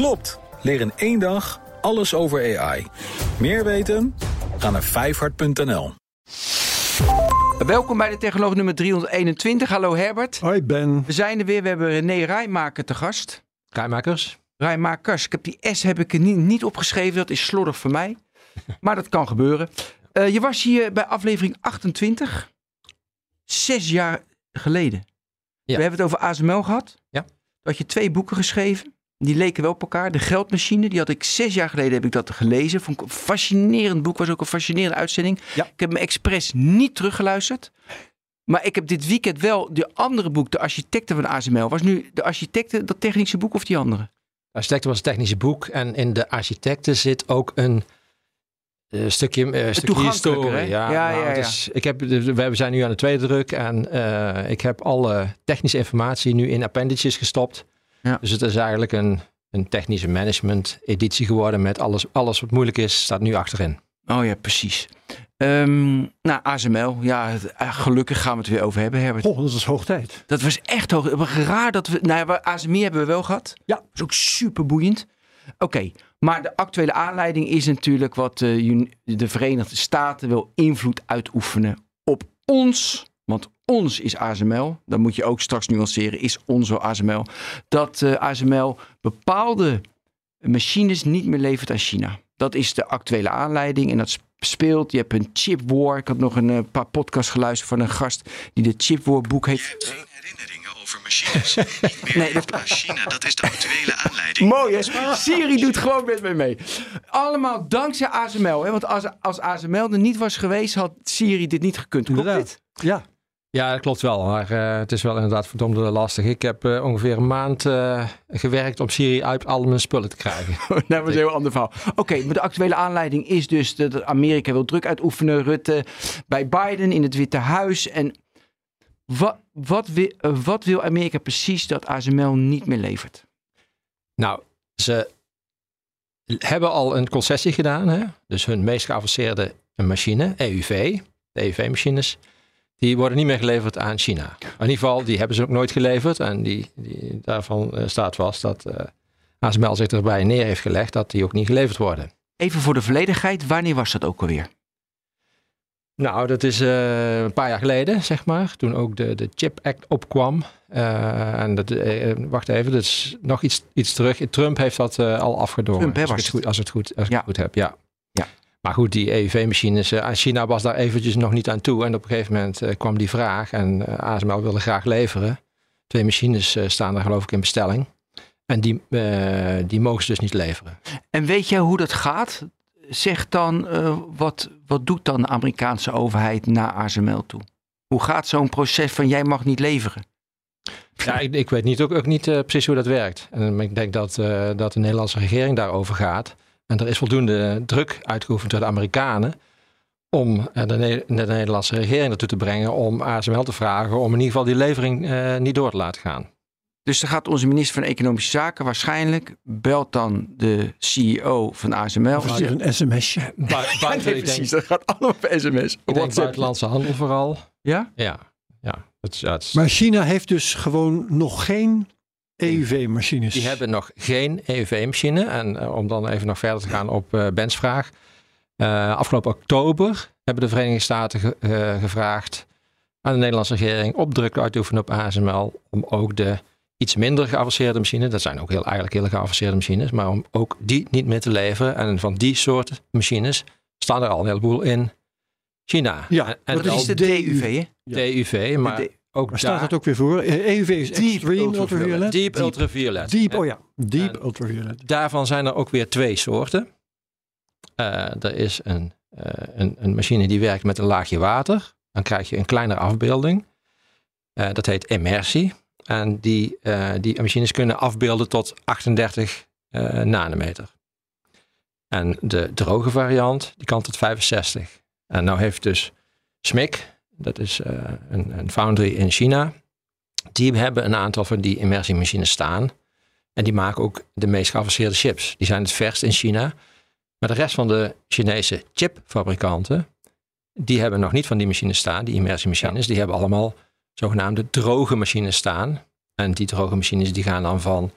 Klopt! Leer in één dag alles over AI. Meer weten? Ga naar vijfhart.nl. Welkom bij de Technoloog nummer 321. Hallo Herbert. Hoi Ben. We zijn er weer. We hebben René Rijmaker te gast. Rijmakers. Rijmakers. Ik heb die S heb ik er niet, niet opgeschreven. Dat is slordig voor mij. Maar dat kan gebeuren. Uh, je was hier bij aflevering 28. Zes jaar geleden. Ja. We hebben het over ASML gehad. Ja. Toen had je twee boeken geschreven. Die leken wel op elkaar. De Geldmachine, die had ik zes jaar geleden heb ik dat gelezen. Vond ik een fascinerend boek. Was ook een fascinerende uitzending. Ja. Ik heb me expres niet teruggeluisterd. Maar ik heb dit weekend wel de andere boek, De Architecten van ASML. Was nu De Architecten dat technische boek of die andere? De architecten was het technische boek. En in de architecten zit ook een uh, stukje, uh, stukje historie. hè? Ja, Ja, nou, ja, is- ik heb, we zijn nu aan de tweede druk. En eh, ik heb alle technische informatie nu in appendices gestopt. Ja. Dus het is eigenlijk een, een technische management editie geworden. Met alles, alles wat moeilijk is, staat nu achterin. Oh ja, precies. Ehm, nou, ASML. Ja, eh, gelukkig gaan we het weer over hebben, Herbert. Oh, dat is hoog tijd. Dat was echt hoog. Raar dat we... Nou ja, ASMI hebben we wel gehad. Ja. Dat is ook super boeiend. Oké, maar de actuele aanleiding is natuurlijk wat eh, Uni- de Verenigde Staten wil invloed uitoefenen op ons. Want ons is ASML. Dan moet je ook straks nuanceren. Is onze ASML. Dat eh, ASML bepaalde machines niet meer levert aan China. Dat is de actuele aanleiding en dat speelt. Je hebt een chip war. Ik had nog een eh, paar podcasts geluisterd van een gast die de chip war boek heeft. Geen herinneringen over machines. Niet meer Nee, aan China. Dat is de actuele aanleiding. Mooi hè? Siri doet gewoon met mij mee. Allemaal dankzij ASML. Hè? Want als, als ASML er niet was geweest, had Siri dit niet gekund. Klopt dit? Ja. Ja, dat klopt wel. Maar eh, het is wel inderdaad verdomd lastig. Ik heb eh, ongeveer een maand eh, gewerkt om Siri uit al mijn spullen te krijgen. Nou, dat is een heel ander verhaal. Oké, maar de actuele aanleiding is dus dat Amerika wil druk uitoefenen. Rutte bij Biden in het Witte Huis. En wat, wat wil Amerika precies dat ASML niet meer levert? Nou, ze hebben al een concessie gedaan. Hè? Dus hun meest geavanceerde machine, EUV, de EUV-machines, die worden niet meer geleverd aan China. In ieder geval, die hebben ze ook nooit geleverd. En die, die, daarvan eh, staat vast dat eh ASML zich erbij neer heeft gelegd dat die ook niet geleverd worden. Even voor de volledigheid, wanneer was dat ook alweer? Nou, dat is eh, een paar jaar geleden, zeg maar. Toen ook de, de Chip Act opkwam. Eh, en dat, wacht even, dat is nog iets, iets terug. Trump heeft dat al afgedwongen. Trump, hè, als, ik het goed, als, het goed, als ik Ja. het goed heb, ja. Maar goed, die EUV-machines, eh, China was daar eventjes nog niet aan toe. En op een gegeven moment eh, kwam die vraag en eh, ASML wilde graag leveren. Twee machines staan daar geloof ik in bestelling. En die, die mogen ze dus niet leveren. En weet jij hoe dat gaat? Zeg dan, wat, wat doet dan de Amerikaanse overheid naar ASML toe? Hoe gaat zo'n proces van jij mag niet leveren? Ja, ik, ik weet niet, ook, ook niet precies hoe dat werkt. En ik denk dat, dat de Nederlandse regering daarover gaat. En er is voldoende druk uitgeoefend door de Amerikanen om eh, de, Ne- de Nederlandse regering ertoe te brengen om ASML te vragen om in ieder geval die levering eh, niet door te laten gaan. Dus dan gaat onze minister van Economische Zaken waarschijnlijk, belt dan de CEO van ASML. Of een sms'je? Buiten, nee, precies, dat gaat allemaal per sms. ik denk buitenlandse handel vooral. Ja? Ja, ja. Het, is- ja, het is- Maar China heeft dus gewoon nog geen EUV-machines. Die hebben nog geen EUV-machine. En eh, om dan even nog verder te gaan op eh Ben's vraag. Eh, afgelopen oktober hebben de Verenigde Staten ge- gevraagd aan de Nederlandse regering op druk uit te oefenen op ASML. Om ook de iets minder geavanceerde machines, dat zijn ook heel, eigenlijk hele geavanceerde machines, maar om ook die niet meer te leveren. En van die soort machines staan er al een heleboel in China. Ja, en, en Dat is de DUV, DUV, hè? DUV, maar De- ook staat daar- dat ook weer voor? EUV is Deep Extreme ultraviolet. Ultraviolet. Deep ultraviolet. Deep, Ja. oh ja. Deep En- Ultraviolet. Daarvan zijn er ook weer twee soorten. Eh, er is een, eh, een, een machine die werkt met een laagje water. Dan krijg je een kleinere afbeelding. Eh, dat heet immersie. En die, die machines kunnen afbeelden tot 38 eh, nanometer. En de droge variant, die kan tot 65. En nou heeft dus SMIC, dat is eh, een, een foundry in China. Die hebben een aantal van die immersiemachines staan. En die maken ook de meest geavanceerde chips. Die zijn het verst in China. Maar de rest van de Chinese chipfabrikanten, die hebben nog niet van die machines staan, die immersiemachines. Die hebben allemaal zogenaamde droge machines staan. En die droge machines die gaan dan van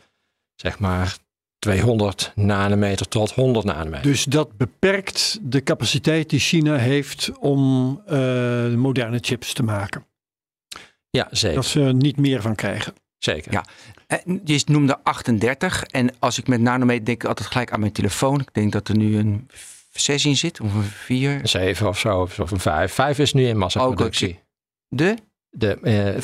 zeg maar 200 nanometer tot 100 nanometer. Dus dat beperkt de capaciteit die China heeft om eh, moderne chips te maken. ja, zeker. Dat ze er niet meer van krijgen. zeker. Ja. En je noemde 38. En als ik met nanometer denk ik altijd gelijk aan mijn telefoon. Ik denk dat er nu een 6 in zit of een 4. Een 7 of zo, of een 5. 5 is nu in massaproductie. De? De,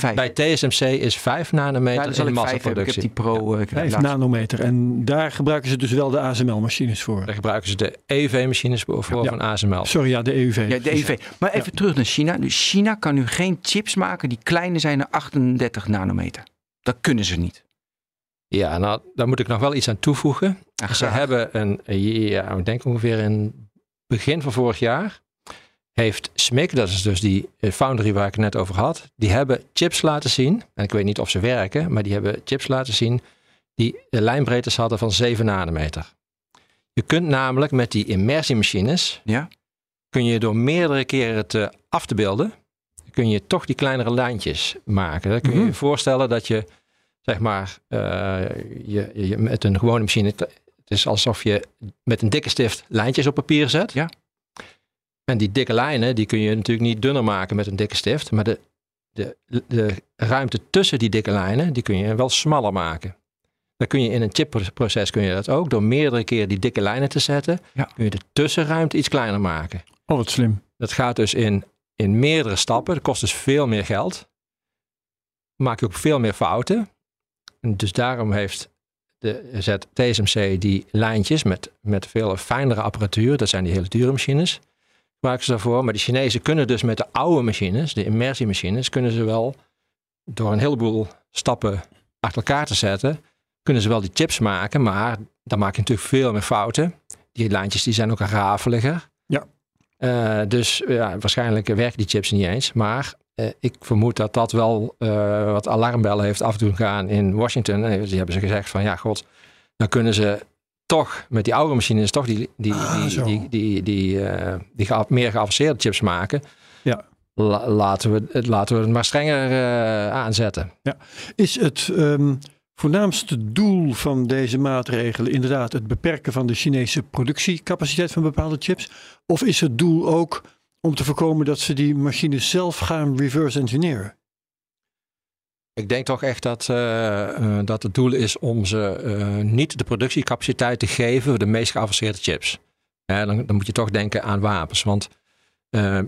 eh, bij TSMC is 5 nanometer Ja, dan zal in ik 5 hebben. Ik heb die massaproductie. Pro. eh, die 5 laatste. nanometer. En daar gebruiken ze dus wel de ASML-machines voor. Daar gebruiken ze de EUV-machines voor Ja. van ASML. Sorry, ja, de EUV. Ja, de EV. Maar even terug naar China. Dus China kan nu geen chips maken die kleiner zijn dan 38 nanometer. Dat kunnen ze niet. Ja, nou, daar moet ik nog wel iets aan toevoegen. Ja, Ze graag. hebben een, ja, ik denk ongeveer in begin van vorig jaar, heeft SMIC, dat is dus die eh, foundry waar ik het net over had, die hebben chips laten zien. En ik weet niet of ze werken, maar die hebben chips laten zien die lijnbreedtes hadden van 7 nanometer. Je kunt namelijk met die immersiemachines, Ja? kun je door meerdere keren te af te beelden, kun je toch die kleinere lijntjes maken. Dan kun je Mhm. je voorstellen dat je, zeg maar, eh, je, je met een gewone machine, het is alsof je met een dikke stift lijntjes op papier zet. Ja. En die dikke lijnen, die kun je natuurlijk niet dunner maken met een dikke stift, maar de, de, de ruimte tussen die dikke lijnen, die kun je wel smaller maken. Dan kun je in een chipproces kun je dat ook, door meerdere keren die dikke lijnen te zetten, Ja. kun je de tussenruimte iets kleiner maken. Oh, wat slim. Dat gaat dus in, in meerdere stappen. Dat kost dus veel meer geld. Maak je ook veel meer fouten. En dus daarom heeft de zet TSMC die lijntjes met, met veel fijnere apparatuur. Dat zijn die hele dure machines. Gebruiken ze daarvoor. Maar de Chinezen kunnen dus met de oude machines, de immersiemachines, kunnen ze wel door een heleboel stappen achter elkaar te zetten, kunnen ze wel die chips maken. Maar dan maak je natuurlijk veel meer fouten. Die lijntjes die zijn ook rafeliger. Ja. Eh, dus ja, waarschijnlijk werken die chips niet eens. Maar eh, ik vermoed dat dat wel eh, wat alarmbellen heeft af doen gaan in Washington. En die hebben ze gezegd van ja, god, dan kunnen ze toch met die oude machines toch die, die, Ah, die, zo. die, die, die, eh, die meer geavanceerde chips maken. Ja. La- laten, we, het- laten we het maar strenger eh, aanzetten. Is het ehm, voornaamste doel van deze maatregelen inderdaad het beperken van de Chinese productiecapaciteit van bepaalde chips? Of is het doel ook om te voorkomen dat ze die machines zelf gaan reverse engineeren? Ik denk toch echt dat, eh, eh, dat het doel is om ze eh, niet de productiecapaciteit te geven voor de meest geavanceerde chips. Dan, dan moet je toch denken aan wapens. Want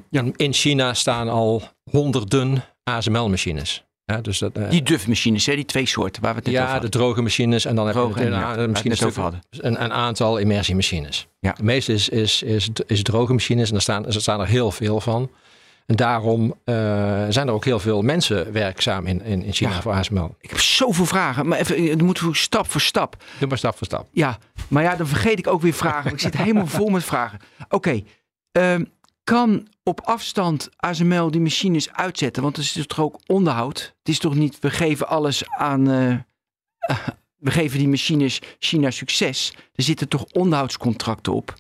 in, in China staan al honderden ASML-machines. Ja, dus dat, Die DUF-machines, die twee soorten waar we het net over ja, de hadden. droge machines en dan heb Droge je en een, ja, een- we misschien over aantal immersiemachines. Ja. De meeste is, is, is, is droge machines en er staan, er staan er heel veel van. En daarom eh, zijn er ook heel veel mensen werkzaam in, in, in China Ja. voor ASML. Ik heb zoveel vragen, maar even, eh, dan moeten we stap voor stap. Doe maar stap voor stap. Ja, maar ja, dan vergeet ik ook weer vragen. Ik zit helemaal vol met vragen. Oké, ehm, kan op afstand ASML die machines uitzetten? Want er is toch ook onderhoud? Het is toch niet, we geven alles aan... eh, we geven die machines China succes. Er zitten toch onderhoudscontracten op?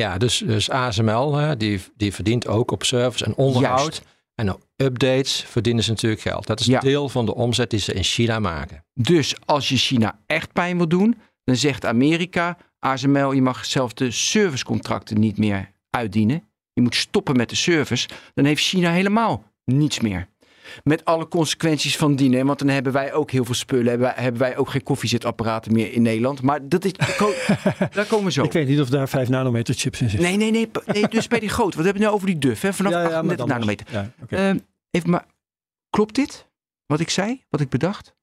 Ja, dus, dus ASML, hè, die, die verdient ook op service en onderhoud. Juist. En op updates verdienen ze natuurlijk geld. Dat is Ja. deel van de omzet die ze in China maken. Dus als je China echt pijn wil doen, dan zegt Amerika, ASML, je mag zelf de servicecontracten niet meer uitdienen. Je moet stoppen met de service. Dan heeft China helemaal niets meer. Met alle consequenties van dienen. Want dan hebben wij ook heel veel spullen. Hebben wij, hebben wij ook geen koffiezetapparaten meer in Nederland. Maar dat is, daar ko- daar komen we zo. Ik weet niet of daar 5 nanometer chips in zitten. Nee, nee, nee. Dus bij die groot. Wat hebben we nu over die duf? Hè? Vanaf Ja, ja, maar 38 dan nog. nanometer. Ja. Ehm, even maar, klopt dit? Wat ik zei? Wat ik bedacht?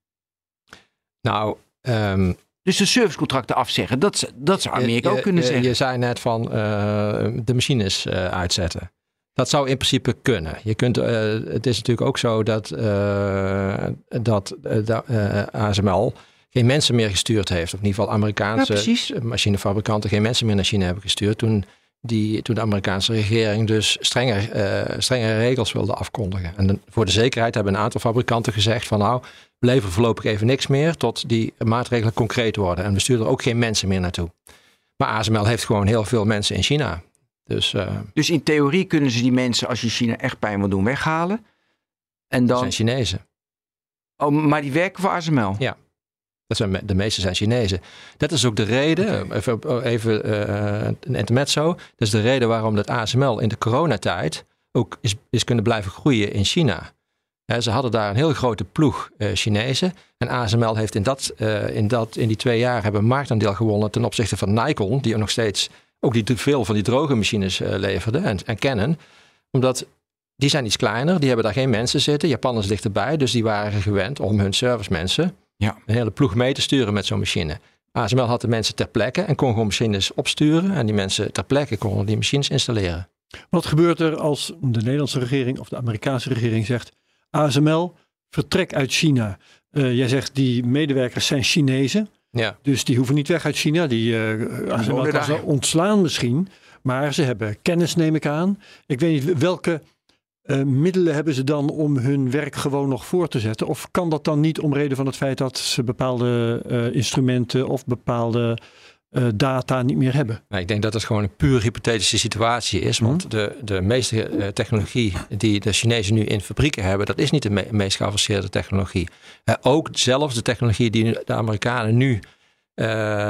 Nou, ehm, Dus de servicecontracten afzeggen. Dat, dat zou Amerika je, ook kunnen je, zeggen. Je zei net van eh, de machines eh, uitzetten. Dat zou in principe kunnen. Je kunt, eh, het is natuurlijk ook zo dat, eh, dat eh, ASML geen mensen meer gestuurd heeft. Of in ieder geval Amerikaanse machinefabrikanten geen mensen meer naar China hebben gestuurd. Toen, die, toen de Amerikaanse regering dus strenger, strengere regels wilde afkondigen. En voor de zekerheid hebben een aantal fabrikanten gezegd van nou, we leveren voorlopig even niks meer tot die maatregelen concreet worden. En we sturen er ook geen mensen meer naartoe. Maar ASML heeft gewoon heel veel mensen in China. Dus eh Dus in theorie kunnen ze die mensen, als je China echt pijn wil doen, weghalen. En dat dan, zijn Chinezen. oh, maar die werken voor ASML. Ja. Dat zijn, de meeste zijn Chinezen. Dat is ook de reden, even, even eh, een intermezzo. Dat is de reden waarom dat ASML in de coronatijd ook is, is kunnen blijven groeien in China. Ze hadden daar een heel grote ploeg eh, Chinezen. En ASML heeft in, dat, eh, in, dat, in die twee jaar hebben een marktaandeel gewonnen ten opzichte van Nikon, die ook nog steeds ook die, veel van die droge machines eh, leverde en, en Canon. Omdat die zijn iets kleiner, die hebben daar geen mensen zitten. Japanners dichterbij, dus die waren gewend om hun servicemensen Ja. een hele ploeg mee te sturen met zo'n machine. ASML had de mensen ter plekke en kon gewoon machines opsturen. En die mensen ter plekke konden die machines installeren. Wat gebeurt er als de Nederlandse regering of de Amerikaanse regering zegt: ASML, vertrek uit China? Eh, jij zegt die medewerkers zijn Chinezen, Ja, dus die hoeven niet weg uit China. Die kan ze ontslaan misschien, maar ze hebben kennis, neem ik aan. Ik weet niet welke eh, middelen hebben ze dan om hun werk gewoon nog voor te zetten? Of kan dat dan niet om reden van het feit dat ze bepaalde eh, instrumenten of bepaalde eh, data niet meer hebben? Ik denk dat het gewoon een puur hypothetische situatie is. Want de, de meeste eh, technologie die de Chinezen nu in fabrieken hebben, dat is niet de me- meest geavanceerde technologie. Eh, ook zelfs de technologie die de Amerikanen nu,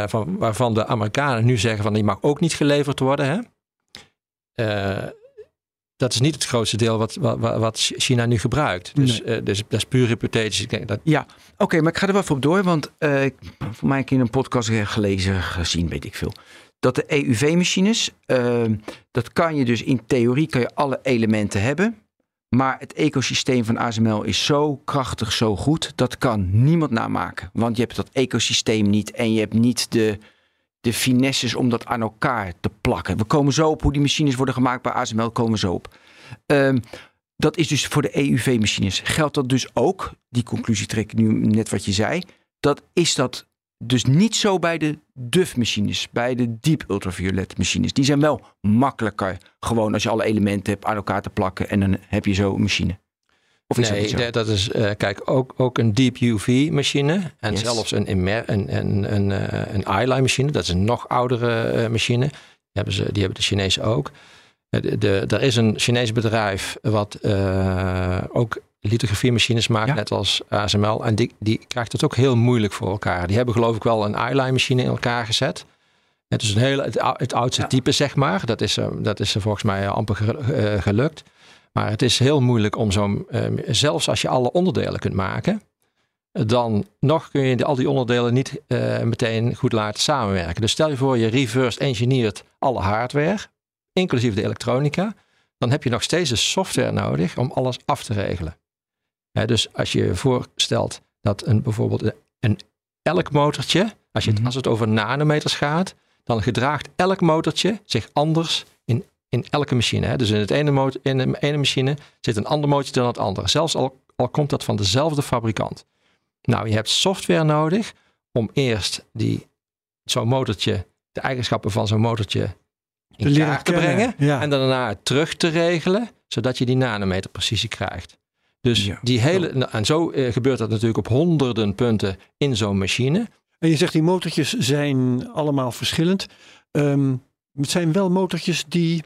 van, waarvan de Amerikanen nu zeggen van die mag ook niet geleverd worden. Hè? Dat is niet het grootste deel wat, wat, wat China nu gebruikt. Dus, eh, dus dat is puur hypothetisch. Ik denk dat, Oké, maar ik ga er wel even op door, want ik- voor mij heb in een podcast gelezen, gezien, weet ik veel. Dat de EUV-machines, eh, dat kan je dus in theorie, kan je alle elementen hebben. Maar het ecosysteem van ASML is zo krachtig, zo goed, dat kan niemand namaken. Want je hebt dat ecosysteem niet en je hebt niet de, de finesses om dat aan elkaar te plakken. We komen zo op hoe die machines worden gemaakt bij ASML, komen zo op. Ehm, dat is dus voor de EUV-machines. Geldt dat dus ook, die conclusie trek ik nu net wat je zei, dat is dat dus niet zo bij de DUF-machines, bij de Deep Ultraviolet machines. Die zijn wel makkelijker, gewoon als je alle elementen hebt aan elkaar te plakken en dan heb je zo een machine. Of is dat nee, dat is, eh, kijk, ook, ook een deep UV machine en Yes. zelfs een, immer, een, een, een, eh, een eyeline machine, dat is een nog oudere eh, machine. Die hebben, ze, die hebben de Chinezen ook. De, de, er is een Chinees bedrijf wat eh, ook lithografiemachines maakt, Ja. net als ASML. En die, die krijgt het ook heel moeilijk voor elkaar. Die hebben geloof ik wel een eyeline machine in elkaar gezet. Het is een hele, het, ou- het oudste Ja. type, zeg maar. Dat is, dat is volgens mij amper ge- gelukt. Maar het is heel moeilijk om zo'n, ehm, zelfs als je alle onderdelen kunt maken, dan nog kun je al die onderdelen niet eh, meteen goed laten samenwerken. Dus stel je voor, je reverse engineert alle hardware, inclusief de elektronica, dan heb je nog steeds de software nodig om alles af te regelen. Hè, dus als je je voorstelt dat een, bijvoorbeeld een, elk motortje, als, je het, Mhm. als het over nanometers gaat, dan gedraagt elk motortje zich anders in, elke machine. Hè. Dus in, het ene motor, in de ene machine zit een ander motortje dan het andere. Zelfs al, al komt dat van dezelfde fabrikant. Nou, je hebt software nodig om eerst die, zo'n motortje, de eigenschappen van zo'n motortje in leren kaart te brengen. ja. En dan daarna terug te regelen, zodat je die nanometer precisie krijgt. Dus Ja. die hele, nou, en zo eh, gebeurt dat natuurlijk op honderden punten in zo'n machine. En je zegt die motortjes zijn allemaal verschillend. Ehm, het zijn wel motortjes die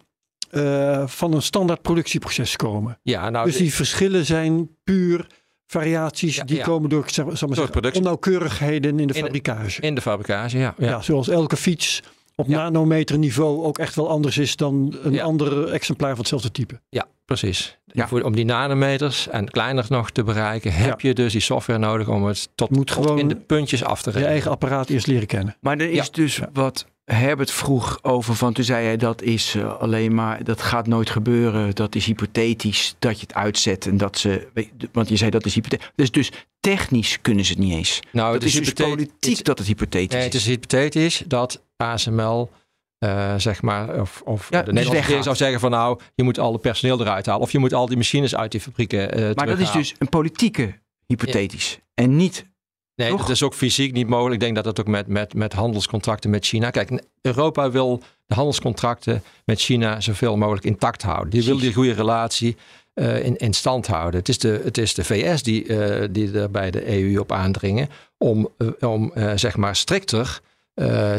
eh, van een standaard productieproces komen. Ja, nou, dus die verschillen zijn puur variaties Ja, die ja. komen door, zeg, maar onnauwkeurigheden in de In- fabrikage. in de fabricage, ja. ja. ja. zoals elke fiets op Ja. nanometer niveau ook echt wel anders is dan een Ja. ander exemplaar van hetzelfde type. Ja, precies. Ja. Voor, om die nanometers en kleiner nog te bereiken, heb je dus die software nodig om het tot, Moet tot gewoon in de puntjes af te Je rekenen. eigen apparaat eerst leren kennen. Maar er is Ja. dus wat Herbert vroeg over van toen zei hij dat is eh, alleen maar dat gaat nooit gebeuren. Dat is hypothetisch dat je het uitzet en dat ze want je zei dat is hypothetisch. Dus dus technisch kunnen ze het niet eens. Nou, dat het is dus hypothet- politiek dat het hypothetisch Nee, het is. is hypothetisch dat ASML, eh, zeg maar, of, of Ja, de dus Nederlandse zou zeggen van nou, je moet al het personeel eruit halen. Of je moet al die machines uit die fabrieken eh Maar dat is dus een politieke hypothetisch en niet Nee, toch? dat is ook fysiek niet mogelijk. Ik denk dat dat ook met, met, met handelscontracten met China. Kijk, Europa wil de handelscontracten met China zoveel mogelijk intact houden. Die wil die goede relatie eh, in, in stand houden. Het is de, het is de VS die, die er bij de EU op aandringen om, om zeg maar strikter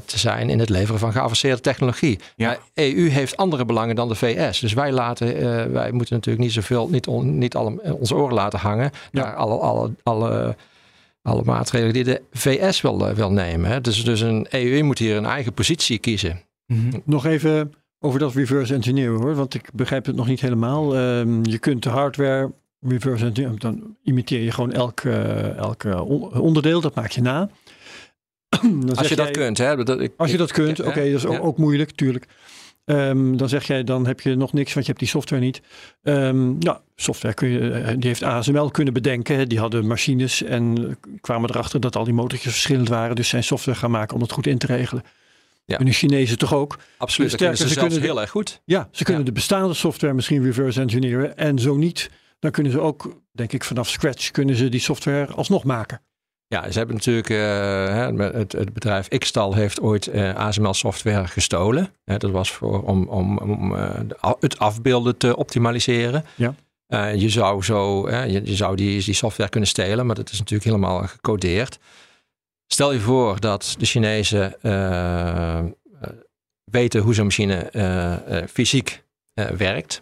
te zijn in het leveren van geavanceerde technologie. Ja. Maar EU heeft andere belangen dan de VS. Dus wij, laten, eh, wij moeten natuurlijk niet zoveel, niet, on- niet alle, onze oren laten hangen Ja. naar alle, alle, alle alle maatregelen die de VS wil, eh, wil nemen. Hè. Dus, dus een EU moet hier een eigen positie kiezen. Mhm. Nog even over dat reverse engineeren hoor, want ik begrijp het nog niet helemaal. Ehm, je kunt de hardware reverse engineeren, dan imiteer je gewoon elk, eh, elk eh, on- onderdeel, dat maak je na. Als je dat jij- kunt. Hè, dat, ik, Als je dat kunt, oké, dat is ook, moeilijk, tuurlijk. Ehm, dan zeg jij, dan heb je nog niks, want je hebt die software niet. Ehm, nou, software kun je, eh, die heeft ASML kunnen bedenken. Die hadden machines en eh, kwamen erachter dat al die motortjes verschillend waren. Dus zijn software gaan maken om dat goed in te regelen. Ja. En de Chinezen toch ook. Absoluut, Dus ze, sterker, ze zelfs kunnen de- heel erg goed. Ja, ze kunnen Ja. de bestaande software misschien reverse engineeren. En zo niet, dan kunnen ze ook, denk ik, vanaf scratch kunnen ze die software alsnog maken. Ja, ze hebben natuurlijk, eh, het, het bedrijf Xtal heeft ooit eh, ASML software gestolen. Dat was voor, om, om, om eh, het afbeelden te optimaliseren. Ja. Je zou, zo, je, je zou die, die software kunnen stelen, maar dat is natuurlijk helemaal gecodeerd. Stel je voor dat de Chinezen weten hoe zo'n machine fysiek werkt.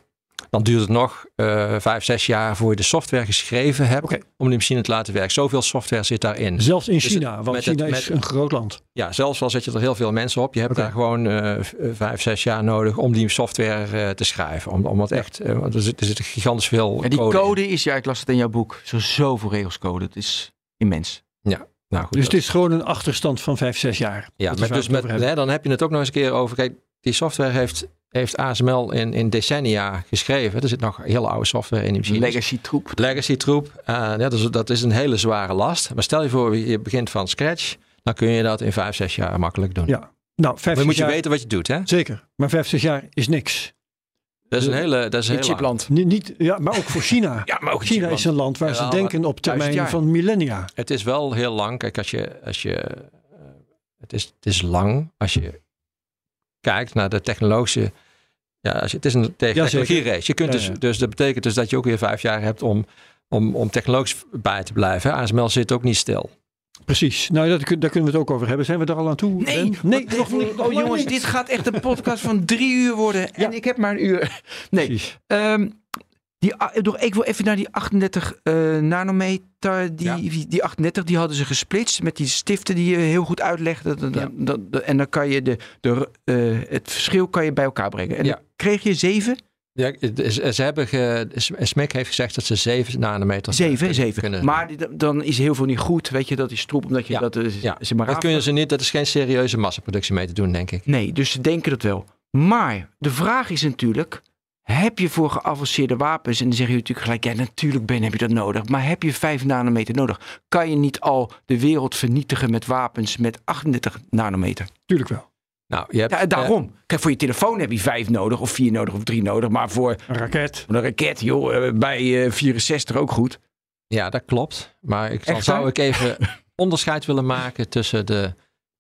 Dan duurt het nog eh, vijf, zes jaar voor je de software geschreven hebt Oké. om die machine te laten werken. Zoveel software zit daarin. Zelfs in Dus China, het- want het- China met- is een groot land. Ja, zelfs al zet je er heel veel mensen op. Je hebt daar gewoon eh, vijf, zes jaar nodig om die software eh, te schrijven. Om, om dat echt, want er zit, er zit gigantisch veel En die code, code, in. is, ja, ik las het in jouw boek, zo zoveel regels code. Het is immens. Nou, goed, Dus dat- het is gewoon een achterstand van vijf, zes jaar. ja, met, dus met, hè, dan heb je het ook nog eens een keer over. Kijk, die software heeft, heeft ASML in, in decennia geschreven. Er zit nog hele oude software in die. Legacy troep. Legacy troep. eh, ja, dat, is, dat is een hele zware last. Maar stel je voor, je begint van scratch. Dan kun je dat in vijf, zes jaar makkelijk doen. Ja. Nou, vijf, Maar moet je jaar, weten wat je doet, hè? Zeker, maar vijf, zes jaar is niks. Dat is een hele, dat is In heel. Niet, niet, ja, maar ook voor China. Ja, maar ook in China chipland. is een land waar Ja, ze denken op termijn van millennia. Het is wel heel lang. Kijk, als je. Als je eh, het, is, het is lang als je kijkt naar de technologische. Ja, als je, het is een technologie-race. Je kunt Ja, dus, ja. dus dat betekent dus dat je ook weer vijf jaar hebt om, om, om technologisch bij te blijven. ASML zit ook niet stil. Precies. Nou, dat, daar kunnen we het ook over hebben. Zijn we er al aan toe? Nee, Ben? nee wat- nog niet. nog Oh lang jongens, dit gaat echt een podcast van drie uur worden. En Ja. ik heb maar een uur. Nee. Ehm, die, ik wil even naar die 38 eh, nanometer. Die, Ja. die, die 38 die hadden ze gesplitst met die stiften die je heel goed uitlegde. Dat- dat- Ja. dat- dat- en dan kan je de, de, eh, het verschil kan je bij elkaar brengen. En Ja. Kreeg je 7? Ja, is- ze hebben ge, SMIC heeft gezegd dat ze 7 nanometer 7, kunnen- 7. kunnen- Maar dan is heel veel niet goed. Weet je, dat is troep omdat je Ja. dat is, Ja. ze maar dat af- kunnen ze niet. Dat is geen serieuze massaproductie mee te doen, denk ik. Nee, dus ze denken dat wel. Maar de vraag is natuurlijk: heb je voor geavanceerde wapens, en dan zeg je natuurlijk gelijk, ja, natuurlijk Ben, heb je dat nodig. Maar heb je 5 nanometer nodig? Kan je niet al de wereld vernietigen met wapens met 38 nanometer? Tuurlijk wel. Nou, je hebt, Ja, daarom. Kijk, voor je telefoon heb je 5 nodig, of 4 nodig, of 3 nodig. Maar voor Een raket. een raket, joh, eh, bij eh, 64 ook goed. Ja, dat klopt. Maar ik, zou ik even onderscheid willen maken tussen de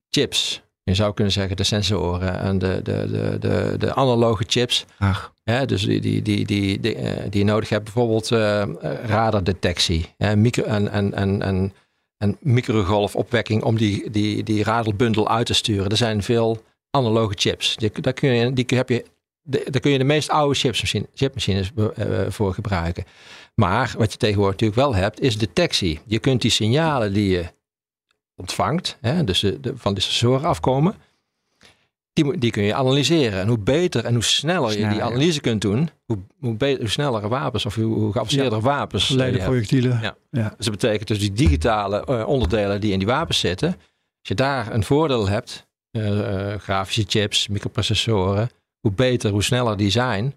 chips. Je zou kunnen zeggen de sensoren en de, de, de, de, de analoge chips. Ach, Hè, dus die, die, die, die, die, eh, die je nodig hebt. Bijvoorbeeld eh, eh, radardetectie hè, micro, en, en, en, en, en microgolfopwekking om die, die, die radelbundel uit te sturen. Er zijn veel analoge chips. Die, daar, kun je, die heb je, de, daar kun je de meest oude chipmachines be- eh, voor gebruiken. Maar wat je tegenwoordig natuurlijk wel hebt, is detectie. Je kunt die signalen die je ontvangt, hè, dus de, de- van de sensoren afkomen, die, die kun je analyseren. En hoe beter en hoe sneller, je die ja. analyse kunt doen, hoe, hoe, beter, hoe snellere wapens of hoe, hoe geavanceerder wapens. eh, Geleide je hebt. projectielen. Ja. Ja. Dus dat betekent dus die digitale eh, onderdelen die in die wapens zitten. Als je daar een voordeel hebt, eh, eh, grafische chips, microprocessoren, hoe beter, hoe sneller die zijn,